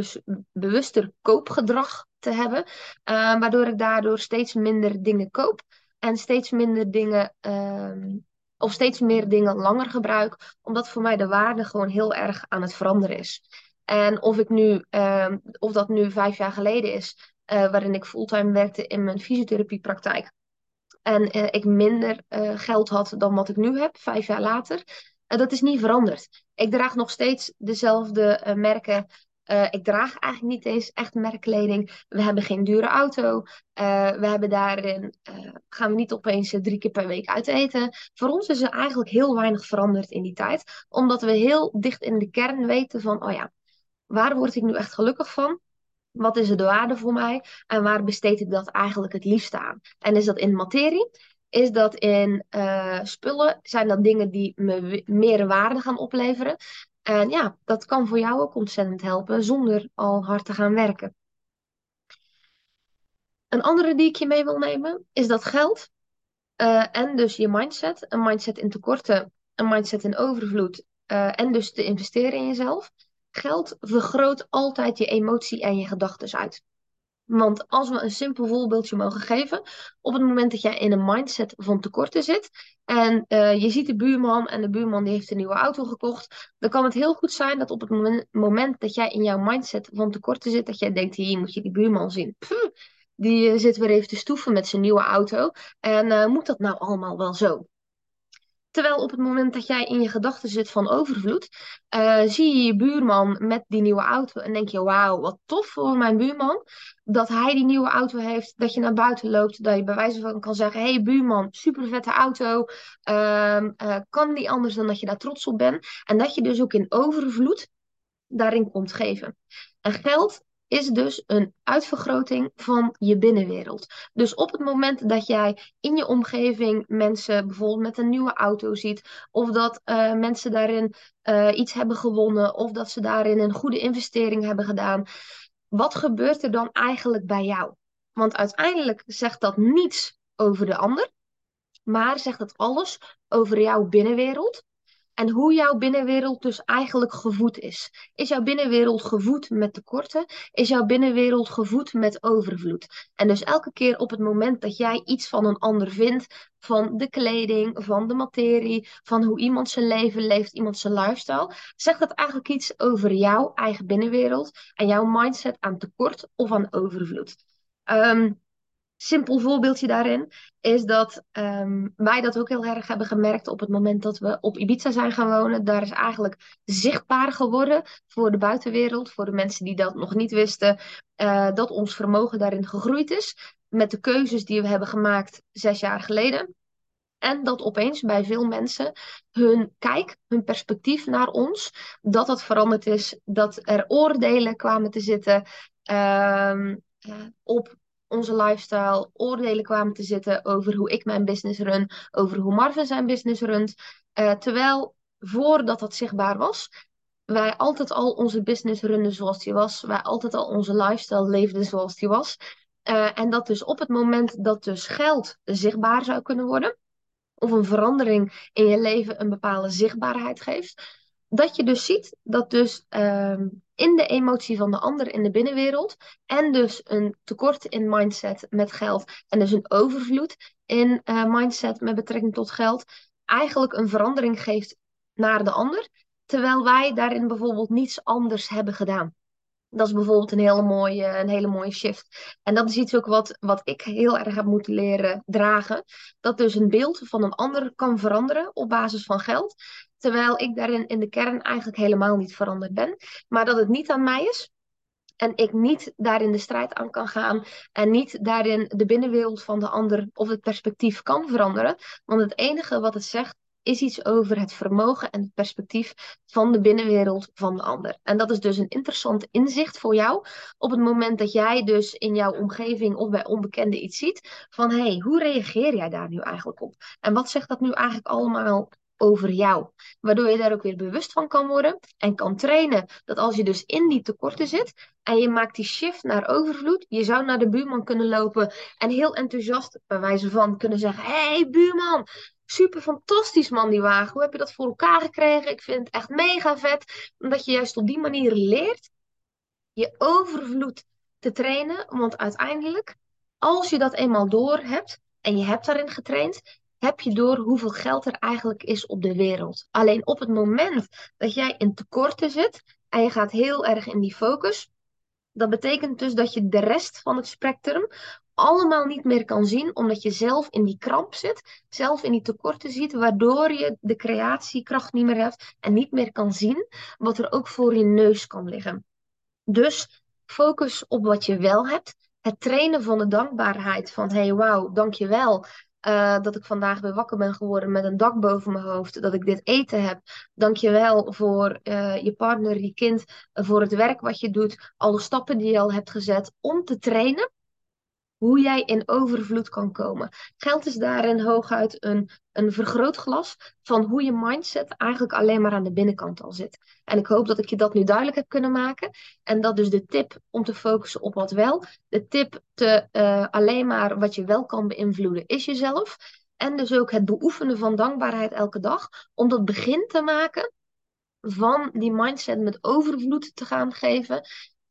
bewuster koopgedrag te hebben. Uh, waardoor ik daardoor steeds minder dingen koop en steeds minder dingen. Uh, of steeds meer dingen langer gebruik, omdat voor mij de waarde gewoon heel erg aan het veranderen is. En of ik nu, uh, of dat nu vijf jaar geleden is, uh, waarin ik fulltime werkte in mijn fysiotherapiepraktijk. En uh, ik minder uh, geld had dan wat ik nu heb, vijf jaar later. Uh, dat is niet veranderd. Ik draag nog steeds dezelfde merken uh, ik draag eigenlijk niet eens echt merkkleding. We hebben geen dure auto. We hebben daarin, gaan we niet opeens drie keer per week uit eten. Voor ons is er eigenlijk heel weinig veranderd in die tijd. Omdat we heel dicht in de kern weten van, oh ja, waar word ik nu echt gelukkig van? Wat is de waarde voor mij? En waar besteed ik dat eigenlijk het liefst aan? En is dat in materie? Is dat in spullen? Zijn dat dingen die me meer waarde gaan opleveren? En ja, dat kan voor jou ook ontzettend helpen zonder al hard te gaan werken. Een andere die ik je mee wil nemen is dat geld uh, en dus je mindset, een mindset in tekorten, een mindset in overvloed uh, en dus te investeren in jezelf. Geld vergroot altijd je emotie en je gedachten uit. Want als we een simpel voorbeeldje mogen geven, op het moment dat jij in een mindset van tekorten zit en uh, je ziet de buurman en de buurman die heeft een nieuwe auto gekocht, dan kan het heel goed zijn dat op het moment, dat jij in jouw mindset van tekorten zit, dat jij denkt, hier moet je die buurman zien. Die uh, zit weer even te stoeven met zijn nieuwe auto en uh, moet dat nou allemaal wel zo? Terwijl op het moment dat jij in je gedachten zit van overvloed, uh, zie je je buurman met die nieuwe auto en denk je, wauw, wat tof voor mijn buurman dat hij die nieuwe auto heeft, dat je naar buiten loopt, dat je bij wijze van kan zeggen, hey buurman, super vette auto, uh, uh, kan niet anders dan dat je daar trots op bent en dat je dus ook in overvloed daarin komt geven. En geld is dus een uitvergroting van je binnenwereld. Dus op het moment dat jij in je omgeving mensen bijvoorbeeld met een nieuwe auto ziet, of dat uh, mensen daarin uh, iets hebben gewonnen, of dat ze daarin een goede investering hebben gedaan, wat gebeurt er dan eigenlijk bij jou? Want uiteindelijk zegt dat niets over de ander, maar zegt het alles over jouw binnenwereld en hoe jouw binnenwereld dus eigenlijk gevoed is. Is jouw binnenwereld gevoed met tekorten? Is jouw binnenwereld gevoed met overvloed? En dus elke keer op het moment dat jij iets van een ander vindt, van de kleding, van de materie, van hoe iemand zijn leven leeft, iemand zijn lifestyle, zegt dat eigenlijk iets over jouw eigen binnenwereld en jouw mindset aan tekort of aan overvloed. Um, simpel voorbeeldje daarin is dat um, wij dat ook heel erg hebben gemerkt op het moment dat we op Ibiza zijn gaan wonen. Daar is eigenlijk zichtbaar geworden voor de buitenwereld, voor de mensen die dat nog niet wisten, uh, dat ons vermogen daarin gegroeid is met de keuzes die we hebben gemaakt zes jaar geleden. En dat opeens bij veel mensen hun kijk, hun perspectief naar ons, dat dat veranderd is. Dat er oordelen kwamen te zitten uh, op onze lifestyle, oordelen kwamen te zitten over hoe ik mijn business run, over hoe Marvin zijn business runt. Uh, terwijl voordat dat zichtbaar was, wij altijd al onze business runnen zoals die was. Wij altijd al onze lifestyle leefden zoals die was. Uh, en dat dus op het moment dat dus geld zichtbaar zou kunnen worden, of een verandering in je leven een bepaalde zichtbaarheid geeft. Dat je dus ziet dat dus ehm, in de emotie van de ander in de binnenwereld en dus een tekort in mindset met geld en dus een overvloed in uh, mindset met betrekking tot geld eigenlijk een verandering geeft naar de ander, terwijl wij daarin bijvoorbeeld niets anders hebben gedaan. Dat is bijvoorbeeld een hele mooie, een hele mooie shift. En dat is iets ook wat, wat ik heel erg heb moeten leren dragen. Dat dus een beeld van een ander kan veranderen op basis van geld. Terwijl ik daarin in de kern eigenlijk helemaal niet veranderd ben. Maar dat het niet aan mij is. En ik niet daarin de strijd aan kan gaan. En niet daarin de binnenwereld van de ander of het perspectief kan veranderen. Want het enige wat het zegt is iets over het vermogen en het perspectief van de binnenwereld van de ander. En dat is dus een interessant inzicht voor jou op het moment dat jij dus in jouw omgeving of bij onbekenden iets ziet van hé, hey, hoe reageer jij daar nu eigenlijk op? En wat zegt dat nu eigenlijk allemaal over jou. Waardoor je daar ook weer bewust van kan worden en kan trainen. Dat als je dus in die tekorten zit en je maakt die shift naar overvloed, je zou naar de buurman kunnen lopen en heel enthousiast bij wijze van kunnen zeggen: hey, buurman, super fantastisch man die wagen. Hoe heb je dat voor elkaar gekregen? Ik vind het echt mega vet. Omdat je juist op die manier leert je overvloed te trainen. Want uiteindelijk, als je dat eenmaal door hebt en je hebt daarin getraind, heb je door hoeveel geld er eigenlijk is op de wereld. Alleen op het moment dat jij in tekorten zit en je gaat heel erg in die focus, dat betekent dus dat je de rest van het spectrum allemaal niet meer kan zien, omdat je zelf in die kramp zit, zelf in die tekorten ziet, waardoor je de creatiekracht niet meer hebt en niet meer kan zien wat er ook voor je neus kan liggen. Dus focus op wat je wel hebt. Het trainen van de dankbaarheid van hey wauw, dankjewel uh, dat ik vandaag weer wakker ben geworden met een dak boven mijn hoofd. Dat ik dit eten heb. Dank je wel voor uh, je partner, je kind, voor het werk wat je doet. Alle stappen die je al hebt gezet om te trainen hoe jij in overvloed kan komen. Geld is daarin hooguit een, een vergrootglas van hoe je mindset eigenlijk alleen maar aan de binnenkant al zit. En ik hoop dat ik je dat nu duidelijk heb kunnen maken. En dat dus de tip om te focussen op wat wel, de tip te uh, alleen maar wat je wel kan beïnvloeden is jezelf. En dus ook het beoefenen van dankbaarheid elke dag, om dat begin te maken van die mindset met overvloed te gaan geven.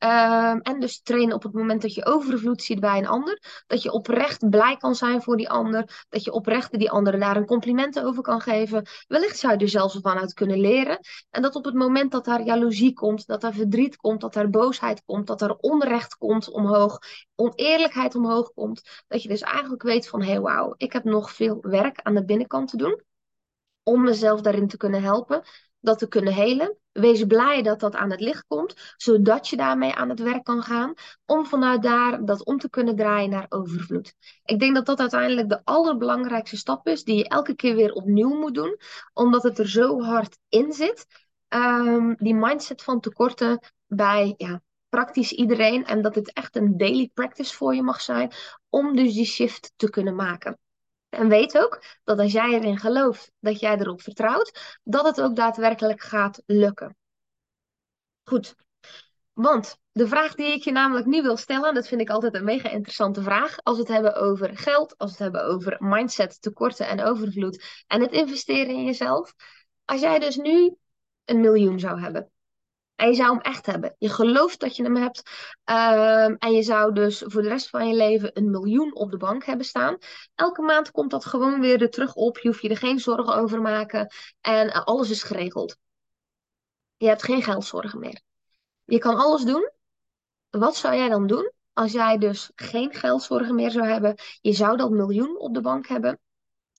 Um, en dus trainen op het moment dat je overvloed ziet bij een ander. Dat je oprecht blij kan zijn voor die ander. Dat je oprecht die andere daar een compliment over kan geven. Wellicht zou je er zelfs vanuit kunnen leren. En dat op het moment dat daar jaloezie komt, dat er verdriet komt, dat er boosheid komt, dat er onrecht komt omhoog, oneerlijkheid omhoog komt. Dat je dus eigenlijk weet van hé hey, wauw, ik heb nog veel werk aan de binnenkant te doen. Om mezelf daarin te kunnen helpen dat te kunnen helen. Wees blij dat dat aan het licht komt, zodat je daarmee aan het werk kan gaan, om vanuit daar dat om te kunnen draaien naar overvloed. Ik denk dat dat uiteindelijk de allerbelangrijkste stap is, die je elke keer weer opnieuw moet doen, omdat het er zo hard in zit. Um, die mindset van tekorten bij ja, praktisch iedereen en dat het echt een daily practice voor je mag zijn om dus die shift te kunnen maken. En weet ook dat als jij erin gelooft, dat jij erop vertrouwt, dat het ook daadwerkelijk gaat lukken. Goed, want de vraag die ik je namelijk nu wil stellen, dat vind ik altijd een mega interessante vraag, als we het hebben over geld, als we het hebben over mindset, tekorten en overvloed en het investeren in jezelf. Als jij dus nu een miljoen zou hebben, en je zou hem echt hebben. Je gelooft dat je hem hebt. Ehm, en je zou dus voor de rest van je leven een miljoen op de bank hebben staan. Elke maand komt dat gewoon weer er terug op. Je hoeft je er geen zorgen over maken. En eh, alles is geregeld. Je hebt geen geldzorgen meer. Je kan alles doen. Wat zou jij dan doen als jij dus geen geldzorgen meer zou hebben? Je zou dat miljoen op de bank hebben.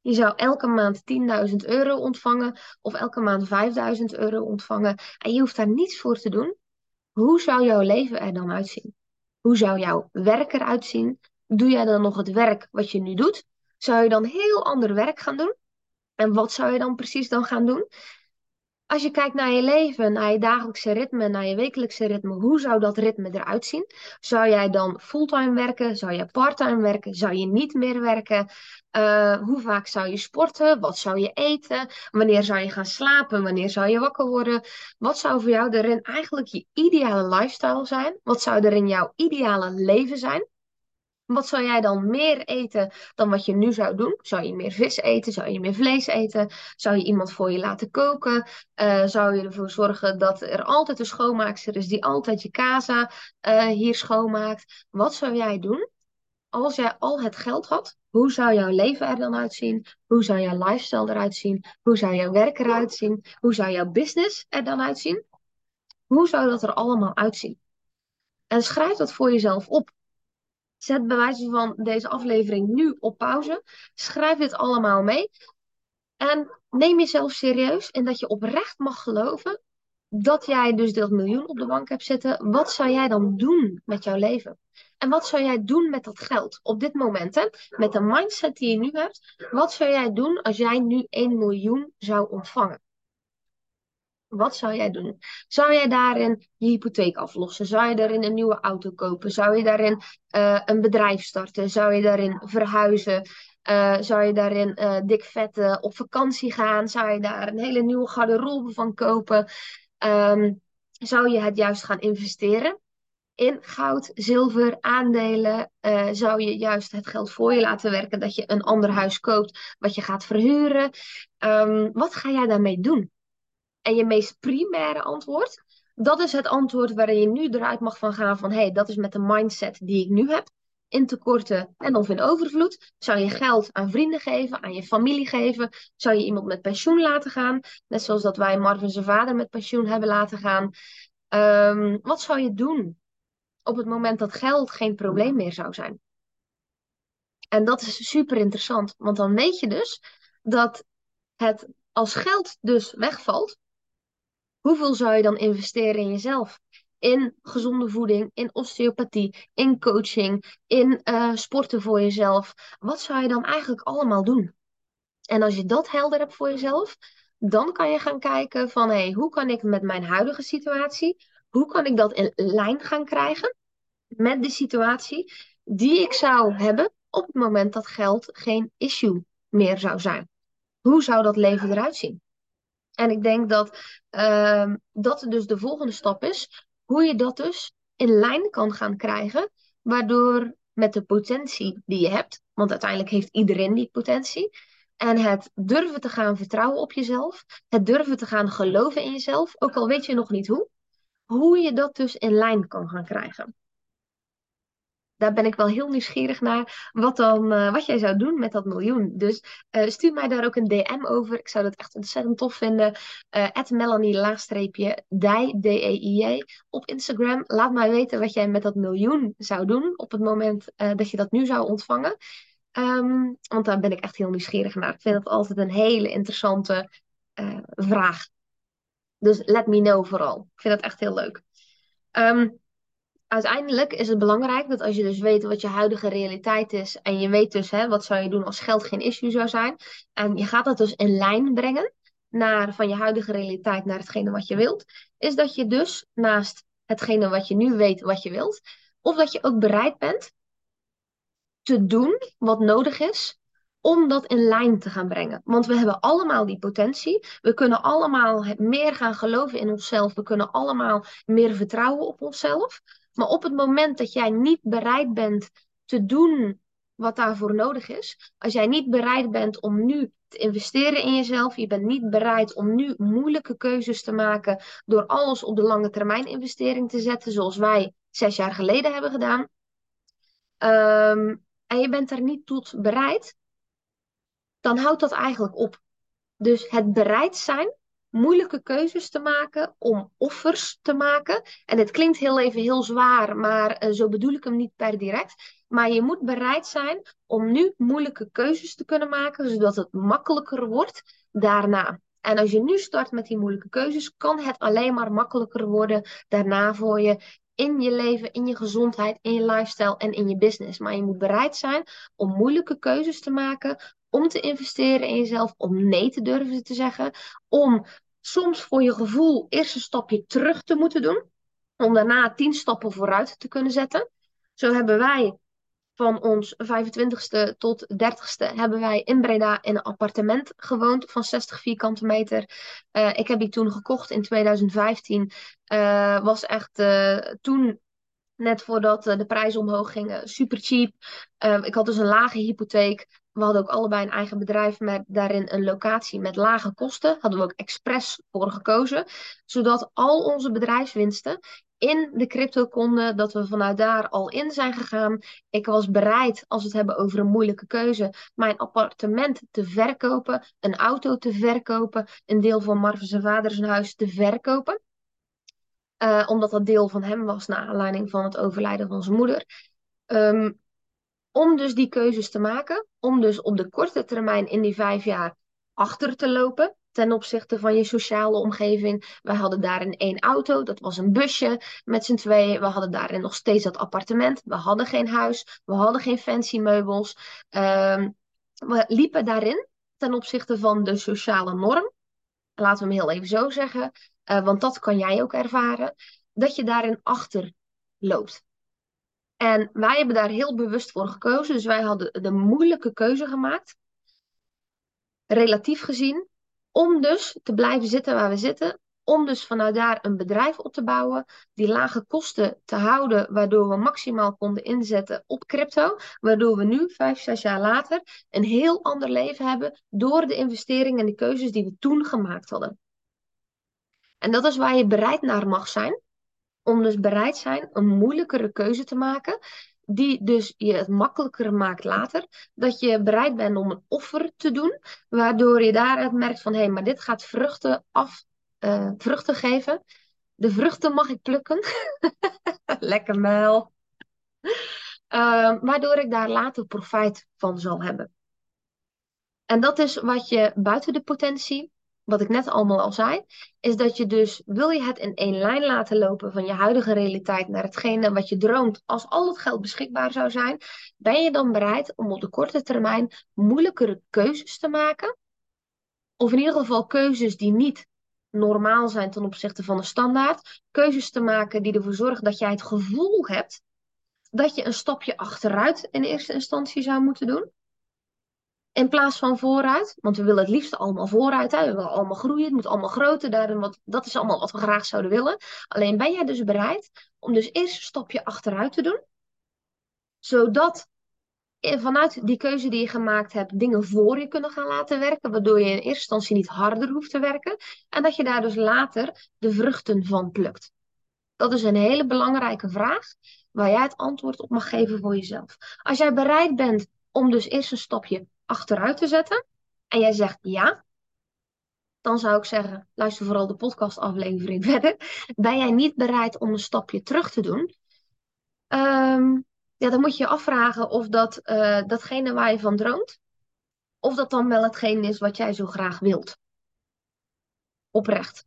Je zou elke maand 10.000 euro ontvangen of elke maand 5.000 euro ontvangen en je hoeft daar niets voor te doen. Hoe zou jouw leven er dan uitzien? Hoe zou jouw werk eruit zien? Doe jij dan nog het werk wat je nu doet? Zou je dan heel ander werk gaan doen? En wat zou je dan precies dan gaan doen? Als je kijkt naar je leven, naar je dagelijkse ritme, naar je wekelijkse ritme, hoe zou dat ritme eruit zien? Zou jij dan fulltime werken? Zou je parttime werken? Zou je niet meer werken? Uh, hoe vaak zou je sporten? Wat zou je eten? Wanneer zou je gaan slapen? Wanneer zou je wakker worden? Wat zou voor jou erin eigenlijk je ideale lifestyle zijn? Wat zou er in jouw ideale leven zijn? Wat zou jij dan meer eten dan wat je nu zou doen? Zou je meer vis eten? Zou je meer vlees eten? Zou je iemand voor je laten koken? Uh, zou je ervoor zorgen dat er altijd een schoonmaakster is die altijd je casa uh, hier schoonmaakt? Wat zou jij doen als jij al het geld had? Hoe zou jouw leven er dan uitzien? Hoe zou jouw lifestyle eruit zien? Hoe zou jouw werk eruit zien? Hoe zou jouw business er dan uitzien? Hoe zou dat er allemaal uitzien? En schrijf dat voor jezelf op. Zet bij wijze van deze aflevering nu op pauze. Schrijf dit allemaal mee. En neem jezelf serieus en dat je oprecht mag geloven dat jij dus dat miljoen op de bank hebt zitten. Wat zou jij dan doen met jouw leven? En wat zou jij doen met dat geld op dit moment? Hè? Met de mindset die je nu hebt. Wat zou jij doen als jij nu 1 miljoen zou ontvangen? Wat zou jij doen? Zou jij daarin je hypotheek aflossen? Zou je daarin een nieuwe auto kopen? Zou je daarin uh, een bedrijf starten? Zou je daarin verhuizen? Uh, zou je daarin uh, dik vet op vakantie gaan? Zou je daar een hele nieuwe garderobe van kopen? Um, zou je het juist gaan investeren? in goud, zilver, aandelen zou je juist het geld voor je laten werken, dat je een ander huis koopt wat je gaat verhuren. Um, wat ga jij daarmee doen? En je meest primaire antwoord, dat is het antwoord waarin je nu eruit mag van gaan van hé, hey, dat is met de mindset die ik nu heb. In tekorten en of in overvloed. Zou je geld aan vrienden geven, aan je familie geven? Zou je iemand met pensioen laten gaan? Net zoals dat wij Marvin zijn vader met pensioen hebben laten gaan. Um, wat zou je doen op het moment dat geld geen probleem meer zou zijn? En dat is super interessant, want dan weet je dus dat het als geld dus wegvalt, Hoeveel zou je dan investeren in jezelf? In gezonde voeding, in osteopathie, in coaching, in uh, sporten voor jezelf. Wat zou je dan eigenlijk allemaal doen? En als je dat helder hebt voor jezelf, dan kan je gaan kijken van hey, hoe kan ik met mijn huidige situatie, hoe kan ik dat in lijn gaan krijgen met de situatie die ik zou hebben op het moment dat geld geen issue meer zou zijn? Hoe zou dat leven eruit zien? En ik denk dat uh, dat dus de volgende stap is. Hoe je dat dus in lijn kan gaan krijgen. Waardoor met de potentie die je hebt. Want uiteindelijk heeft iedereen die potentie. En het durven te gaan vertrouwen op jezelf. Het durven te gaan geloven in jezelf. Ook al weet je nog niet hoe. Hoe je dat dus in lijn kan gaan krijgen daar ben ik wel heel nieuwsgierig naar wat, dan, uh, wat jij zou doen met dat miljoen. Dus uh, stuur mij daar ook een DM over. Ik zou dat echt ontzettend tof vinden. Uh, Melanie laagstreepje Dij, D-E-I-J op Instagram. Laat mij weten wat jij met dat miljoen zou doen op het moment dat je dat nu zou ontvangen. Um, want daar ben ik echt heel nieuwsgierig naar. Ik vind dat altijd een hele interessante vraag. Dus let me know vooral. Ik vind dat echt heel leuk. Um, uiteindelijk is het belangrijk dat als je dus weet wat je huidige realiteit is en je weet dus hè, wat zou je doen als geld geen issue zou zijn en je gaat dat dus in lijn brengen naar van je huidige realiteit naar hetgene wat je wilt, is dat je dus naast hetgene wat je nu weet wat je wilt, of dat je ook bereid bent te doen wat nodig is om dat in lijn te gaan brengen. Want we hebben allemaal die potentie. We kunnen allemaal meer gaan geloven in onszelf. We kunnen allemaal meer vertrouwen op onszelf. Maar op het moment dat jij niet bereid bent te doen wat daarvoor nodig is, als jij niet bereid bent om nu te investeren in jezelf, je bent niet bereid om nu moeilijke keuzes te maken door alles op de lange termijn investering te zetten, zoals wij zes jaar geleden hebben gedaan, um, en je bent er niet tot bereid, dan houdt dat eigenlijk op. Dus het bereid zijn moeilijke keuzes te maken, om offers te maken. En het klinkt heel even heel zwaar, maar uh, zo bedoel ik hem niet per direct. Maar je moet bereid zijn om nu moeilijke keuzes te kunnen maken, zodat het makkelijker wordt daarna. En als je nu start met die moeilijke keuzes, kan het alleen maar makkelijker worden daarna voor je in je leven, in je gezondheid, in je lifestyle en in je business. Maar je moet bereid zijn om moeilijke keuzes te maken, om te investeren in jezelf, om nee te durven te zeggen, om soms voor je gevoel eerst een stapje terug te moeten doen, om daarna tien stappen vooruit te kunnen zetten. Zo hebben wij van ons 25ste tot 30ste hebben wij in Breda in een appartement gewoond van 60 vierkante meter. Uh, ik heb die toen gekocht in 2015. Uh, was echt uh, toen net voordat de prijzen omhoog gingen, super cheap. Ik had dus een lage hypotheek. We hadden ook allebei een eigen bedrijf met daarin een locatie met lage kosten. Hadden we ook expres voor gekozen. Zodat al onze bedrijfswinsten in de crypto konden, dat we vanuit daar al in zijn gegaan. Ik was bereid, als we het hebben over een moeilijke keuze, mijn appartement te verkopen, een auto te verkopen, een deel van Marvin zijn vader zijn huis te verkopen. Uh, omdat dat deel van hem was naar aanleiding van het overlijden van zijn moeder. Um, om dus die keuzes te maken, om dus op de korte termijn in die vijf jaar achter te lopen ten opzichte van je sociale omgeving. We hadden daarin één auto, dat was een busje met z'n tweeën. We hadden daarin nog steeds dat appartement. We hadden geen huis, we hadden geen fancy meubels. Um, we liepen daarin ten opzichte van de sociale norm. Laten we hem heel even zo zeggen, uh, want dat kan jij ook ervaren. Dat je daarin achter loopt. En wij hebben daar heel bewust voor gekozen. Dus wij hadden de moeilijke keuze gemaakt. Relatief gezien. Om dus te blijven zitten waar we zitten. Om dus vanuit daar een bedrijf op te bouwen. Die lage kosten te houden. Waardoor we maximaal konden inzetten op crypto. Waardoor we nu, vijf, zes jaar later, een heel ander leven hebben. Door de investeringen en de keuzes die we toen gemaakt hadden. En dat is waar je bereid naar mag zijn om dus bereid zijn een moeilijkere keuze te maken, die dus je het makkelijker maakt later. Dat je bereid bent om een offer te doen, waardoor je daaruit merkt van hé, hey, maar dit gaat vruchten af, uh, vruchten geven. De vruchten mag ik plukken. Lekker muil. Uh, waardoor ik daar later profijt van zal hebben. En dat is wat je buiten de potentie wat ik net allemaal al zei, is dat je dus, wil je het in één lijn laten lopen van je huidige realiteit naar hetgene wat je droomt als al het geld beschikbaar zou zijn, ben je dan bereid om op de korte termijn moeilijkere keuzes te maken? Of in ieder geval keuzes die niet normaal zijn ten opzichte van de standaard. Keuzes te maken die ervoor zorgen dat jij het gevoel hebt dat je een stapje achteruit in eerste instantie zou moeten doen. In plaats van vooruit. Want we willen het liefst allemaal vooruit. We willen allemaal groeien. Het moet allemaal groter. Daarin wat, dat is allemaal wat we graag zouden willen. Alleen ben jij dus bereid om dus eerst een stapje achteruit te doen. Zodat vanuit die keuze die je gemaakt hebt, dingen voor je kunnen gaan laten werken. Waardoor je in eerste instantie niet harder hoeft te werken. En dat je daar dus later de vruchten van plukt. Dat is een hele belangrijke vraag waar jij het antwoord op mag geven voor jezelf. Als jij bereid bent om dus eerst een stapje achteruit te zetten en jij zegt ja, dan zou ik zeggen, luister vooral de podcastaflevering verder. Ben jij niet bereid om een stapje terug te doen? Um, ja, dan moet je je afvragen of dat uh, datgene waar je van droomt, of dat dan wel hetgeen is wat jij zo graag wilt. Oprecht.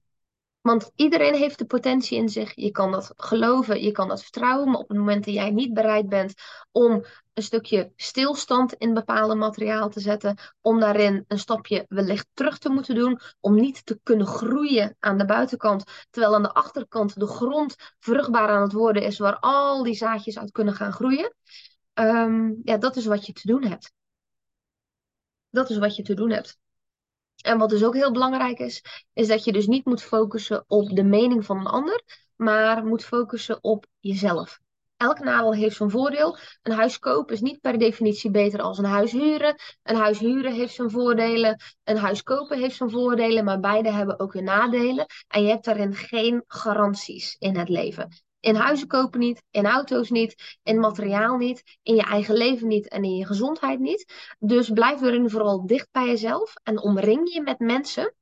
Want iedereen heeft de potentie in zich. Je kan dat geloven, je kan dat vertrouwen. Maar op het moment dat jij niet bereid bent om een stukje stilstand in bepaalde materiaal te zetten, om daarin een stapje wellicht terug te moeten doen, om niet te kunnen groeien aan de buitenkant, terwijl aan de achterkant de grond vruchtbaar aan het worden is, waar al die zaadjes uit kunnen gaan groeien. Um, ja, dat is wat je te doen hebt. Dat is wat je te doen hebt. En wat dus ook heel belangrijk is, is dat je dus niet moet focussen op de mening van een ander, maar moet focussen op jezelf. Elk nadeel heeft zijn voordeel. Een huis kopen is niet per definitie beter als een huis huren. Een huis huren heeft zijn voordelen. Een huis kopen heeft zijn voordelen, maar beide hebben ook hun nadelen. En je hebt daarin geen garanties in het leven. In huizen kopen niet, in auto's niet, in materiaal niet, in je eigen leven niet en in je gezondheid niet. Dus blijf erin vooral dicht bij jezelf en omring je met mensen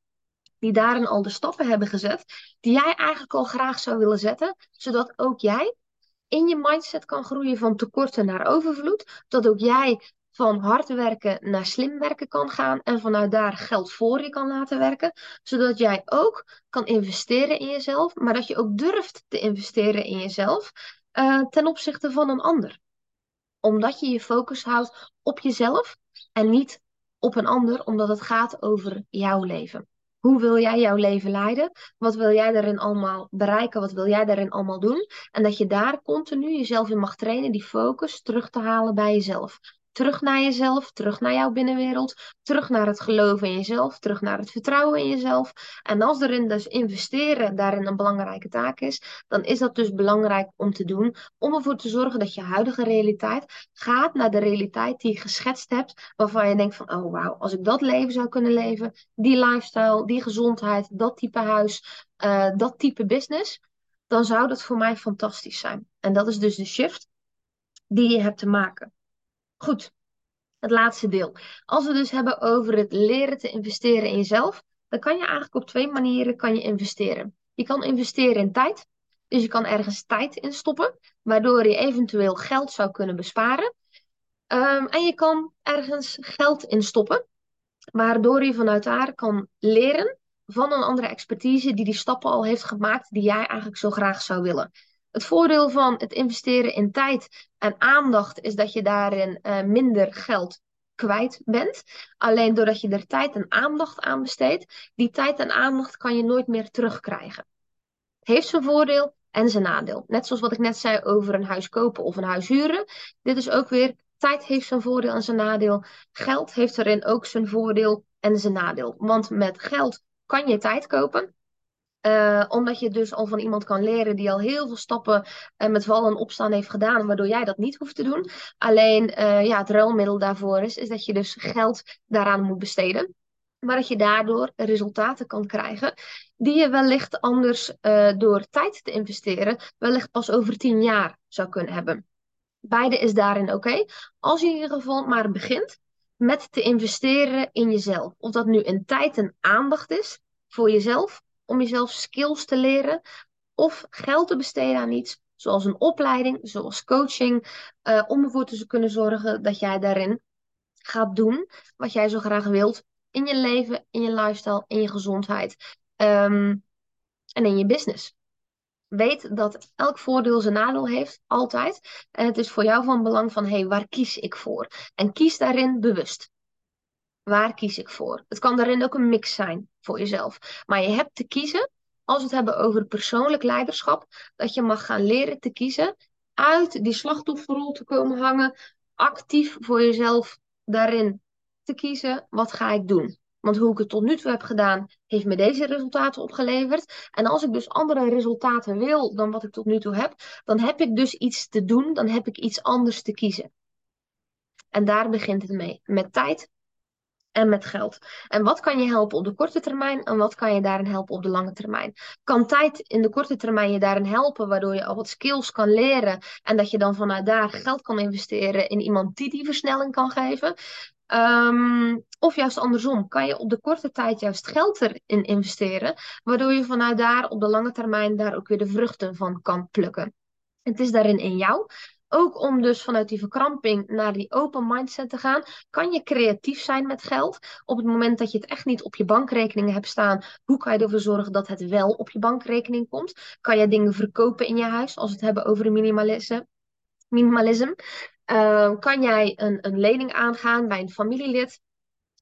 die daarin al de stappen hebben gezet, die jij eigenlijk al graag zou willen zetten, zodat ook jij in je mindset kan groeien van tekorten naar overvloed, dat ook jij van hard werken naar slim werken kan gaan en vanuit daar geld voor je kan laten werken, zodat jij ook kan investeren in jezelf, maar dat je ook durft te investeren in jezelf uh, ten opzichte van een ander. Omdat je je focus houdt op jezelf en niet op een ander, omdat het gaat over jouw leven. Hoe wil jij jouw leven leiden? Wat wil jij daarin allemaal bereiken? Wat wil jij daarin allemaal doen? En dat je daar continu jezelf in mag trainen, die focus terug te halen bij jezelf. Terug naar jezelf, terug naar jouw binnenwereld, terug naar het geloof in jezelf, terug naar het vertrouwen in jezelf. En als erin dus investeren daarin een belangrijke taak is, dan is dat dus belangrijk om te doen, om ervoor te zorgen dat je huidige realiteit gaat naar de realiteit die je geschetst hebt, waarvan je denkt van, oh wauw, als ik dat leven zou kunnen leven, die lifestyle, die gezondheid, dat type huis, uh, dat type business, dan zou dat voor mij fantastisch zijn. En dat is dus de shift die je hebt te maken. Goed, het laatste deel. Als we dus hebben over het leren te investeren in jezelf, dan kan je eigenlijk op twee manieren kan je investeren. Je kan investeren in tijd. Dus je kan ergens tijd in stoppen, waardoor je eventueel geld zou kunnen besparen. Um, en je kan ergens geld in stoppen, waardoor je vanuit daar kan leren van een andere expertise die die stappen al heeft gemaakt die jij eigenlijk zo graag zou willen. Het voordeel van het investeren in tijd en aandacht is dat je daarin uh, minder geld kwijt bent. Alleen doordat je er tijd en aandacht aan besteedt, die tijd en aandacht kan je nooit meer terugkrijgen. Het heeft zijn voordeel en zijn nadeel. Net zoals wat ik net zei over een huis kopen of een huis huren. Dit is ook weer, tijd heeft zijn voordeel en zijn nadeel. Geld heeft erin ook zijn voordeel en zijn nadeel. Want met geld kan je tijd kopen. Uh, omdat je dus al van iemand kan leren die al heel veel stappen uh, met vallen en opstaan heeft gedaan, waardoor jij dat niet hoeft te doen. Alleen uh, ja, het ruilmiddel daarvoor is, is dat je dus geld daaraan moet besteden. Maar dat je daardoor resultaten kan krijgen die je wellicht anders door tijd te investeren, wellicht pas over tien jaar zou kunnen hebben. Beide is daarin oké. Als je in ieder geval maar begint met te investeren in jezelf. Of dat nu in tijd en aandacht is voor jezelf om jezelf skills te leren of geld te besteden aan iets, zoals een opleiding, zoals coaching, uh, om ervoor te kunnen zorgen dat jij daarin gaat doen wat jij zo graag wilt in je leven, in je lifestyle, in je gezondheid um, en in je business. Weet dat elk voordeel zijn nadeel heeft, altijd. En het is voor jou van belang van, hé, hey, waar kies ik voor? En kies daarin bewust. Waar kies ik voor? Het kan daarin ook een mix zijn voor jezelf. Maar je hebt te kiezen, als we het hebben over persoonlijk leiderschap, dat je mag gaan leren te kiezen uit die slachtofferrol te komen hangen, actief voor jezelf daarin te kiezen, wat ga ik doen? Want hoe ik het tot nu toe heb gedaan, heeft me deze resultaten opgeleverd. En als ik dus andere resultaten wil dan wat ik tot nu toe heb, dan heb ik dus iets te doen, dan heb ik iets anders te kiezen. En daar begint het mee. Met tijd, en met geld. En wat kan je helpen op de korte termijn en wat kan je daarin helpen op de lange termijn? Kan tijd in de korte termijn je daarin helpen, waardoor je al wat skills kan leren en dat je dan vanuit daar geld kan investeren in iemand die die versnelling kan geven? Um, of juist andersom, kan je op de korte tijd juist geld erin investeren, waardoor je vanuit daar op de lange termijn daar ook weer de vruchten van kan plukken. Het is daarin in jou ook om dus vanuit die verkramping naar die open mindset te gaan, kan je creatief zijn met geld. Op het moment dat je het echt niet op je bankrekening hebt staan, hoe kan je ervoor zorgen dat het wel op je bankrekening komt? Kan je dingen verkopen in je huis, als we het hebben over minimalisme? minimalisme. Uh, kan jij een, een lening aangaan bij een familielid?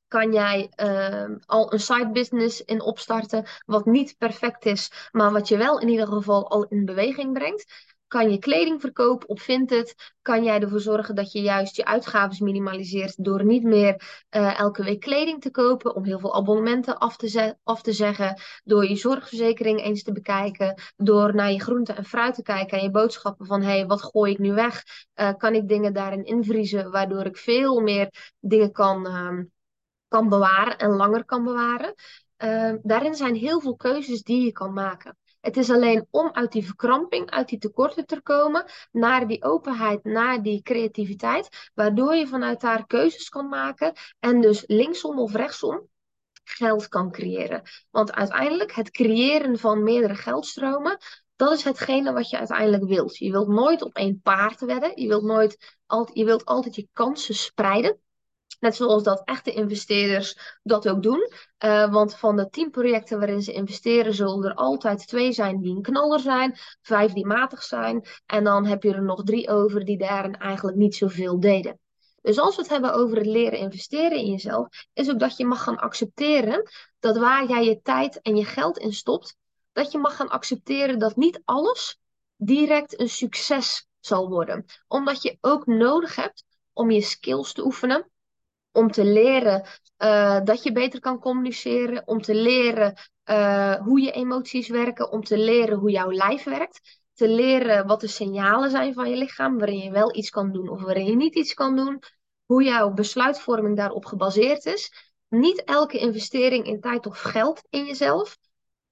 kan jij uh, al een side business in opstarten, wat niet perfect is, maar wat je wel in ieder geval al in beweging brengt. Kan je kleding verkopen op Vinted? Kan jij ervoor zorgen dat je juist je uitgaven minimaliseert door niet meer uh, elke week kleding te kopen, om heel veel abonnementen af te, af te zeggen, door je zorgverzekering eens te bekijken, door naar je groente en fruit te kijken en je boodschappen van hé, hey, wat gooi ik nu weg? Uh, kan ik dingen daarin invriezen, waardoor ik veel meer dingen kan, uh, kan bewaren en langer kan bewaren? Uh, daarin zijn heel veel keuzes die je kan maken. Het is alleen om uit die verkramping, uit die tekorten te komen, naar die openheid, naar die creativiteit, waardoor je vanuit daar keuzes kan maken en dus linksom of rechtsom geld kan creëren. Want uiteindelijk het creëren van meerdere geldstromen, dat is hetgene wat je uiteindelijk wilt. Je wilt nooit op één paard wedden. Je wilt, nooit, je wilt altijd je kansen spreiden. Net zoals dat echte investeerders dat ook doen. Uh, want van de tien projecten waarin ze investeren, zullen er altijd twee zijn die een knaller zijn, vijf die matig zijn. En dan heb je er nog drie over die daarin eigenlijk niet zoveel deden. Dus als we het hebben over het leren investeren in jezelf, is ook dat je mag gaan accepteren dat waar jij je tijd en je geld in stopt, dat je mag gaan accepteren dat niet alles direct een succes zal worden. Omdat je ook nodig hebt om je skills te oefenen. Om te leren uh, dat je beter kan communiceren. Om te leren uh, hoe je emoties werken. Om te leren hoe jouw lijf werkt. Te leren wat de signalen zijn van je lichaam. Waarin je wel iets kan doen of waarin je niet iets kan doen. Hoe jouw besluitvorming daarop gebaseerd is. Niet elke investering in tijd of geld in jezelf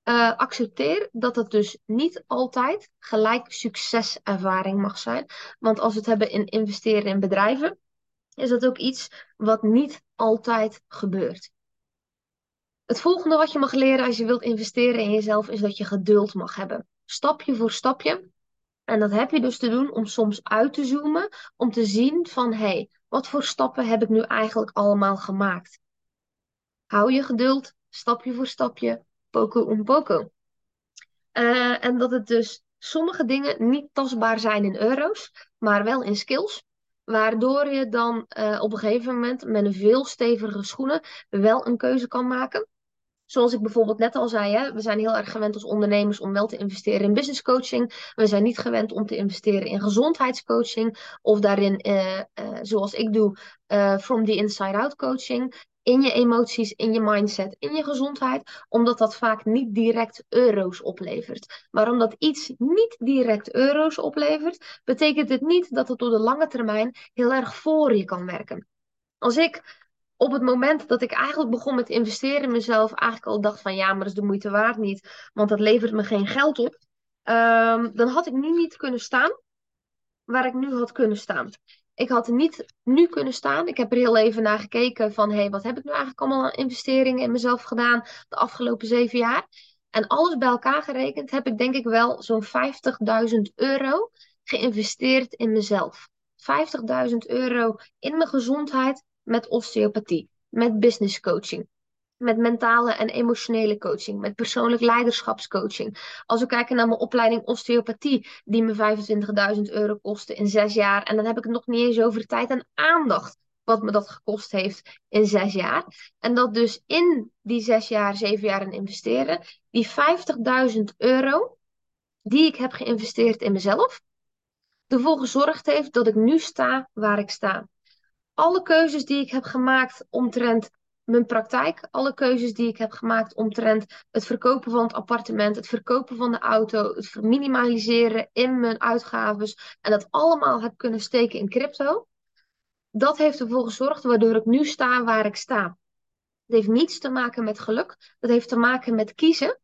uh, accepteer dat het dus niet altijd gelijk succeservaring mag zijn. Want als we het hebben in investeren in bedrijven, is dat ook iets wat niet altijd gebeurt. Het volgende wat je mag leren als je wilt investeren in jezelf is dat je geduld mag hebben. Stapje voor stapje. En dat heb je dus te doen om soms uit te zoomen, om te zien van hé, hey, wat voor stappen heb ik nu eigenlijk allemaal gemaakt? Hou je geduld, stapje voor stapje, poco um poco. Uh, en dat het dus sommige dingen niet tastbaar zijn in euro's, maar wel in skills. Waardoor je dan uh, op een gegeven moment met een veel stevige schoenen wel een keuze kan maken. Zoals ik bijvoorbeeld net al zei, hè, we zijn heel erg gewend als ondernemers om wel te investeren in business coaching. We zijn niet gewend om te investeren in gezondheidscoaching of daarin, uh, uh, zoals ik doe, from the inside out coaching in je emoties, in je mindset, in je gezondheid, omdat dat vaak niet direct euro's oplevert. Maar omdat iets niet direct euro's oplevert, betekent het niet dat het op de lange termijn heel erg voor je kan werken. Als ik op het moment dat ik eigenlijk begon met investeren in mezelf, eigenlijk al dacht van ja, maar dat is de moeite waard niet, want dat levert me geen geld op, um, dan had ik nu niet kunnen staan waar ik nu had kunnen staan ik had niet nu kunnen staan. Ik heb er heel even naar gekeken van, hé, hey, wat heb ik nu eigenlijk allemaal aan investeringen in mezelf gedaan de afgelopen zeven jaar? En alles bij elkaar gerekend heb ik denk ik wel zo'n 50.000 euro geïnvesteerd in mezelf. 50.000 euro in mijn gezondheid met osteopathie, met business coaching, met mentale en emotionele coaching, met persoonlijk leiderschapscoaching. Als we kijken naar mijn opleiding osteopathie, die me 25.000 euro kostte in zes jaar. En dan heb ik het nog niet eens over de tijd en aandacht wat me dat gekost heeft in zes jaar. En dat dus in die zes jaar, zeven jaar in investeren, die 50.000 euro die ik heb geïnvesteerd in mezelf, ervoor gezorgd heeft dat ik nu sta waar ik sta. Alle keuzes die ik heb gemaakt omtrent mijn praktijk, alle keuzes die ik heb gemaakt omtrent het verkopen van het appartement, het verkopen van de auto, het minimaliseren in mijn uitgaves en dat allemaal heb kunnen steken in crypto, dat heeft ervoor gezorgd waardoor ik nu sta waar ik sta. Het heeft niets te maken met geluk, dat heeft te maken met kiezen.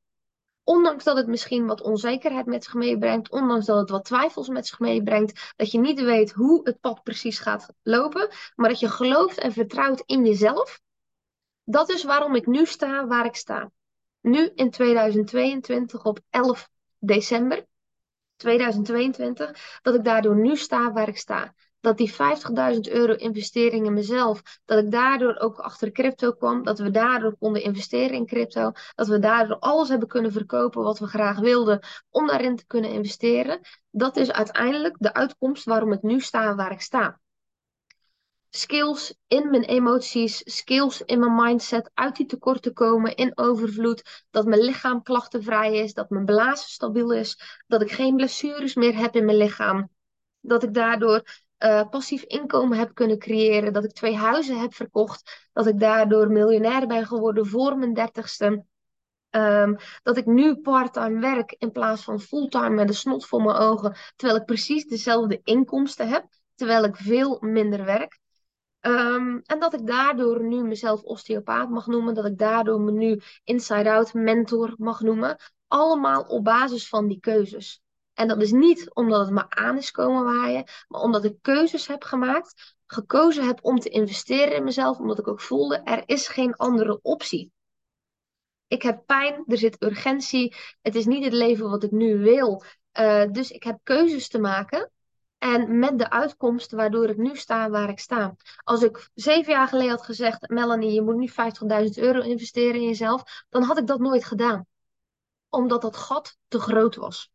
Ondanks dat het misschien wat onzekerheid met zich meebrengt, ondanks dat het wat twijfels met zich meebrengt, dat je niet weet hoe het pad precies gaat lopen, maar dat je gelooft en vertrouwt in jezelf dat is waarom ik nu sta waar ik sta. Nu in 2022 op 11 december 2022, dat ik daardoor nu sta waar ik sta. Dat die 50.000 euro investering in mezelf, dat ik daardoor ook achter crypto kwam, dat we daardoor konden investeren in crypto, dat we daardoor alles hebben kunnen verkopen wat we graag wilden om daarin te kunnen investeren. Dat is uiteindelijk de uitkomst waarom ik nu sta waar ik sta skills in mijn emoties, skills in mijn mindset, uit die tekorten komen, in overvloed, dat mijn lichaam klachtenvrij is, dat mijn blazen stabiel is, dat ik geen blessures meer heb in mijn lichaam, dat ik daardoor uh, passief inkomen heb kunnen creëren, dat ik twee huizen heb verkocht, dat ik daardoor miljonair ben geworden voor mijn dertigste. Um, dat ik nu parttime werk in plaats van fulltime met een snot voor mijn ogen, terwijl ik precies dezelfde inkomsten heb, terwijl ik veel minder werk. Um, en dat ik daardoor nu mezelf osteopaat mag noemen, dat ik daardoor me nu inside-out mentor mag noemen. Allemaal op basis van die keuzes. En dat is niet omdat het me aan is komen waaien, maar omdat ik keuzes heb gemaakt, gekozen heb om te investeren in mezelf, omdat ik ook voelde, er is geen andere optie. Ik heb pijn, er zit urgentie, het is niet het leven wat ik nu wil. Uh, dus ik heb keuzes te maken en met de uitkomst waardoor ik nu sta waar ik sta. Als ik zeven jaar geleden had gezegd, Melanie, je moet nu 50.000 euro investeren in jezelf, dan had ik dat nooit gedaan. Omdat dat gat te groot was.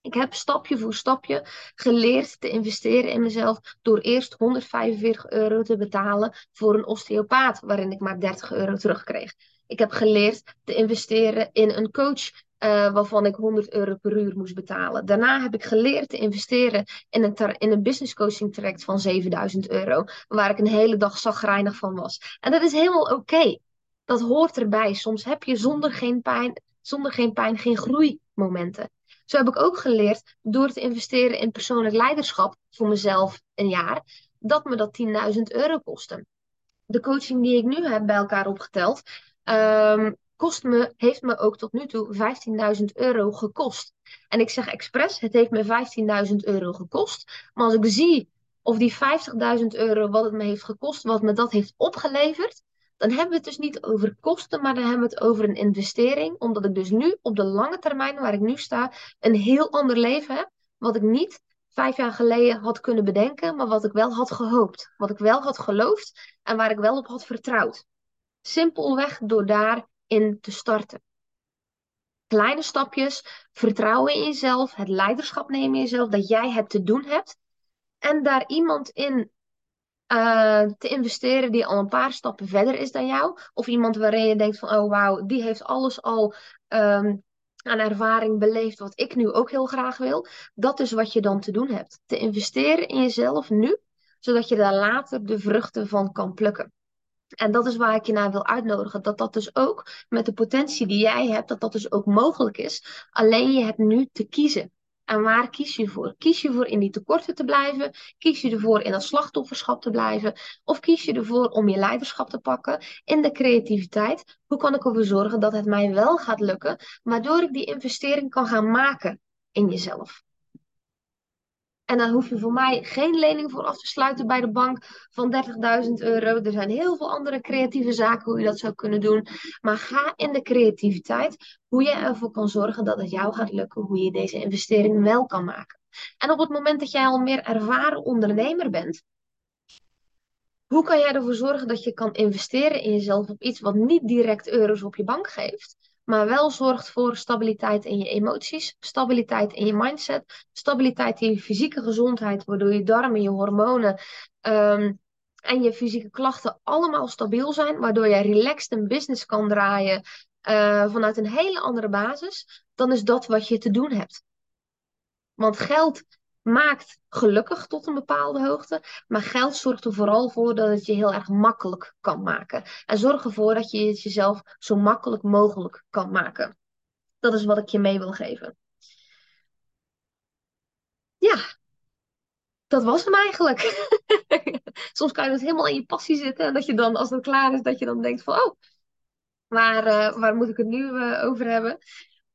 Ik heb stapje voor stapje geleerd te investeren in mezelf door eerst 145 euro te betalen voor een osteopaat, waarin ik maar 30 euro terugkreeg. Ik heb geleerd te investeren in een coach uh, waarvan ik 100 euro per uur moest betalen. Daarna heb ik geleerd te investeren in een, in een business coaching traject van 7000 euro, waar ik een hele dag zagrijnig van was. En dat is helemaal oké. Dat hoort erbij. Soms heb je zonder geen pijn, zonder geen pijn geen groeimomenten. Zo heb ik ook geleerd door te investeren in persoonlijk leiderschap voor mezelf een jaar, dat me dat 10.000 euro kostte. De coaching die ik nu heb bij elkaar opgeteld, um, kost me, heeft me ook tot nu toe 15.000 euro gekost. En ik zeg expres, het heeft me 15.000 euro gekost. Maar als ik zie of die 50.000 euro wat het me heeft gekost, wat me dat heeft opgeleverd, dan hebben we het dus niet over kosten, maar dan hebben we het over een investering. Omdat ik dus nu op de lange termijn, waar ik nu sta, een heel ander leven heb. Wat ik niet vijf jaar geleden had kunnen bedenken, maar wat ik wel had gehoopt. Wat ik wel had geloofd en waar ik wel op had vertrouwd. Simpelweg door daarin te starten. Kleine stapjes, vertrouwen in jezelf, het leiderschap nemen in jezelf, dat jij het te doen hebt. En daar iemand in uh, te investeren die al een paar stappen verder is dan jou. Of iemand waarin je denkt van, oh wauw, die heeft alles al um, aan ervaring beleefd wat ik nu ook heel graag wil. Dat is wat je dan te doen hebt. Te investeren in jezelf nu, zodat je daar later de vruchten van kan plukken. En dat is waar ik je naar wil uitnodigen. Dat dat dus ook met de potentie die jij hebt, dat dat dus ook mogelijk is. Alleen je hebt nu te kiezen. En waar kies je voor? Kies je voor in die tekorten te blijven? Kies je ervoor in dat slachtofferschap te blijven? Of kies je ervoor om je leiderschap te pakken in de creativiteit? Hoe kan ik ervoor zorgen dat het mij wel gaat lukken, waardoor ik die investering kan gaan maken in jezelf? En dan hoef je voor mij geen lening voor af te sluiten bij de bank van 30.000 euro. Er zijn heel veel andere creatieve zaken hoe je dat zou kunnen doen. Maar ga in de creativiteit hoe je ervoor kan zorgen dat het jou gaat lukken, hoe je deze investering wel kan maken. En op het moment dat jij al meer ervaren ondernemer bent, hoe kan jij ervoor zorgen dat je kan investeren in jezelf op iets wat niet direct euro's op je bank geeft, maar wel zorgt voor stabiliteit in je emoties, stabiliteit in je mindset, stabiliteit in je fysieke gezondheid, waardoor je darmen, je hormonen ehm, en je fysieke klachten allemaal stabiel zijn, waardoor jij relaxed een business kan draaien uh, vanuit een hele andere basis, dan is dat wat je te doen hebt. Want geld maakt gelukkig tot een bepaalde hoogte. Maar geld zorgt er vooral voor dat het je heel erg makkelijk kan maken. En zorg ervoor dat je het jezelf zo makkelijk mogelijk kan maken. Dat is wat ik je mee wil geven. Ja, dat was hem eigenlijk. Soms kan je dus helemaal in je passie zitten. En dat je dan, als het klaar is, dat je dan denkt van... Oh, waar, uh, waar moet ik het nu uh, over hebben?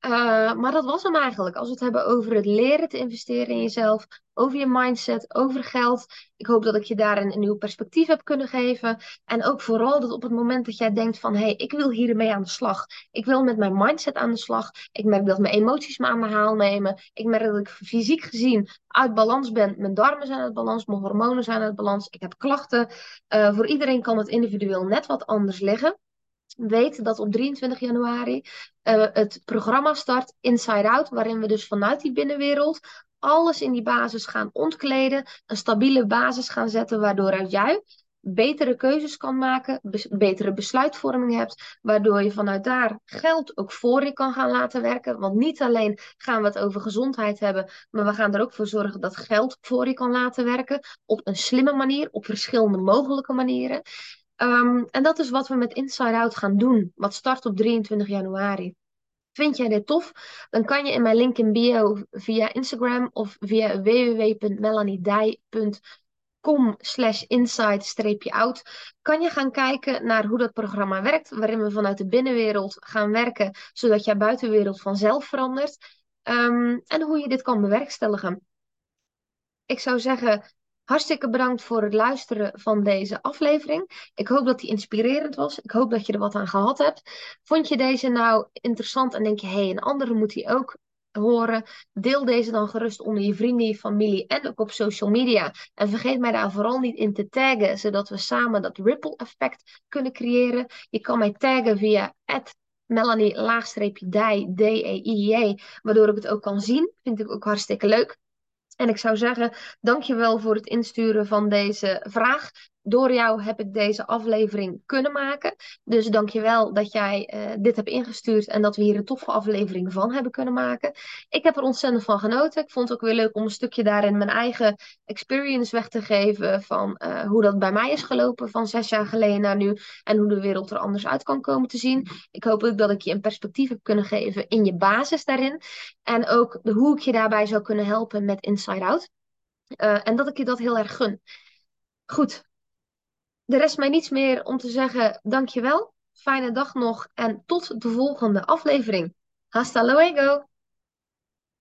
Uh, maar dat was hem eigenlijk. Als we het hebben over het leren te investeren in jezelf, over je mindset, over geld. Ik hoop dat ik je daar een, nieuw perspectief heb kunnen geven. En ook vooral dat op het moment dat jij denkt van... hé, hey, ik wil hiermee aan de slag. Ik wil met mijn mindset aan de slag. Ik merk dat mijn emoties me aan de haal nemen. Ik merk dat ik fysiek gezien uit balans ben. Mijn darmen zijn uit balans, mijn hormonen zijn uit balans. Ik heb klachten. Uh, voor iedereen kan het individueel net wat anders liggen weet dat op 23 januari uh, het programma start Inside Out, waarin we dus vanuit die binnenwereld alles in die basis gaan ontkleden, een stabiele basis gaan zetten, waardoor jij betere keuzes kan maken, betere besluitvorming hebt, waardoor je vanuit daar geld ook voor je kan gaan laten werken. Want niet alleen gaan we het over gezondheid hebben, maar we gaan er ook voor zorgen dat geld voor je kan laten werken op een slimme manier, op verschillende mogelijke manieren. Um, en dat is wat we met Inside Out gaan doen, wat start op 23 januari. Vind jij dit tof? Dan kan je in mijn link in bio via Instagram of via www.melaniedij.com slash inside-out kan je gaan kijken naar hoe dat programma werkt, waarin we vanuit de binnenwereld gaan werken, zodat jouw buitenwereld vanzelf verandert um, en hoe je dit kan bewerkstelligen. Ik zou zeggen, Hartstikke bedankt voor het luisteren van deze aflevering. Ik hoop dat die inspirerend was. Ik hoop dat je er wat aan gehad hebt. Vond je deze nou interessant en denk je, hé, hey, een andere moet die ook horen? Deel deze dan gerust onder je vrienden, je familie en ook op social media. En vergeet mij daar vooral niet in te taggen, zodat we samen dat ripple effect kunnen creëren. Je kan mij taggen via Melanie laagstreepje D-E-I-J, waardoor ik het ook kan zien. Vind ik ook hartstikke leuk. En ik zou zeggen, dankjewel voor het insturen van deze vraag. Door jou heb ik deze aflevering kunnen maken. Dus dankjewel dat jij uh, dit hebt ingestuurd en dat we hier een toffe aflevering van hebben kunnen maken. Ik heb er ontzettend van genoten. Ik vond het ook weer leuk om een stukje daarin mijn eigen experience weg te geven van uh, hoe dat bij mij is gelopen van zes jaar geleden naar nu en hoe de wereld er anders uit kan komen te zien. Ik hoop ook dat ik je een perspectief heb kunnen geven in je basis daarin en ook hoe ik je daarbij zou kunnen helpen met Inside Out. Uh, en dat ik je dat heel erg gun. Goed, de rest mij niets meer om te zeggen dankjewel. Fijne dag nog en tot de volgende aflevering. Hasta luego!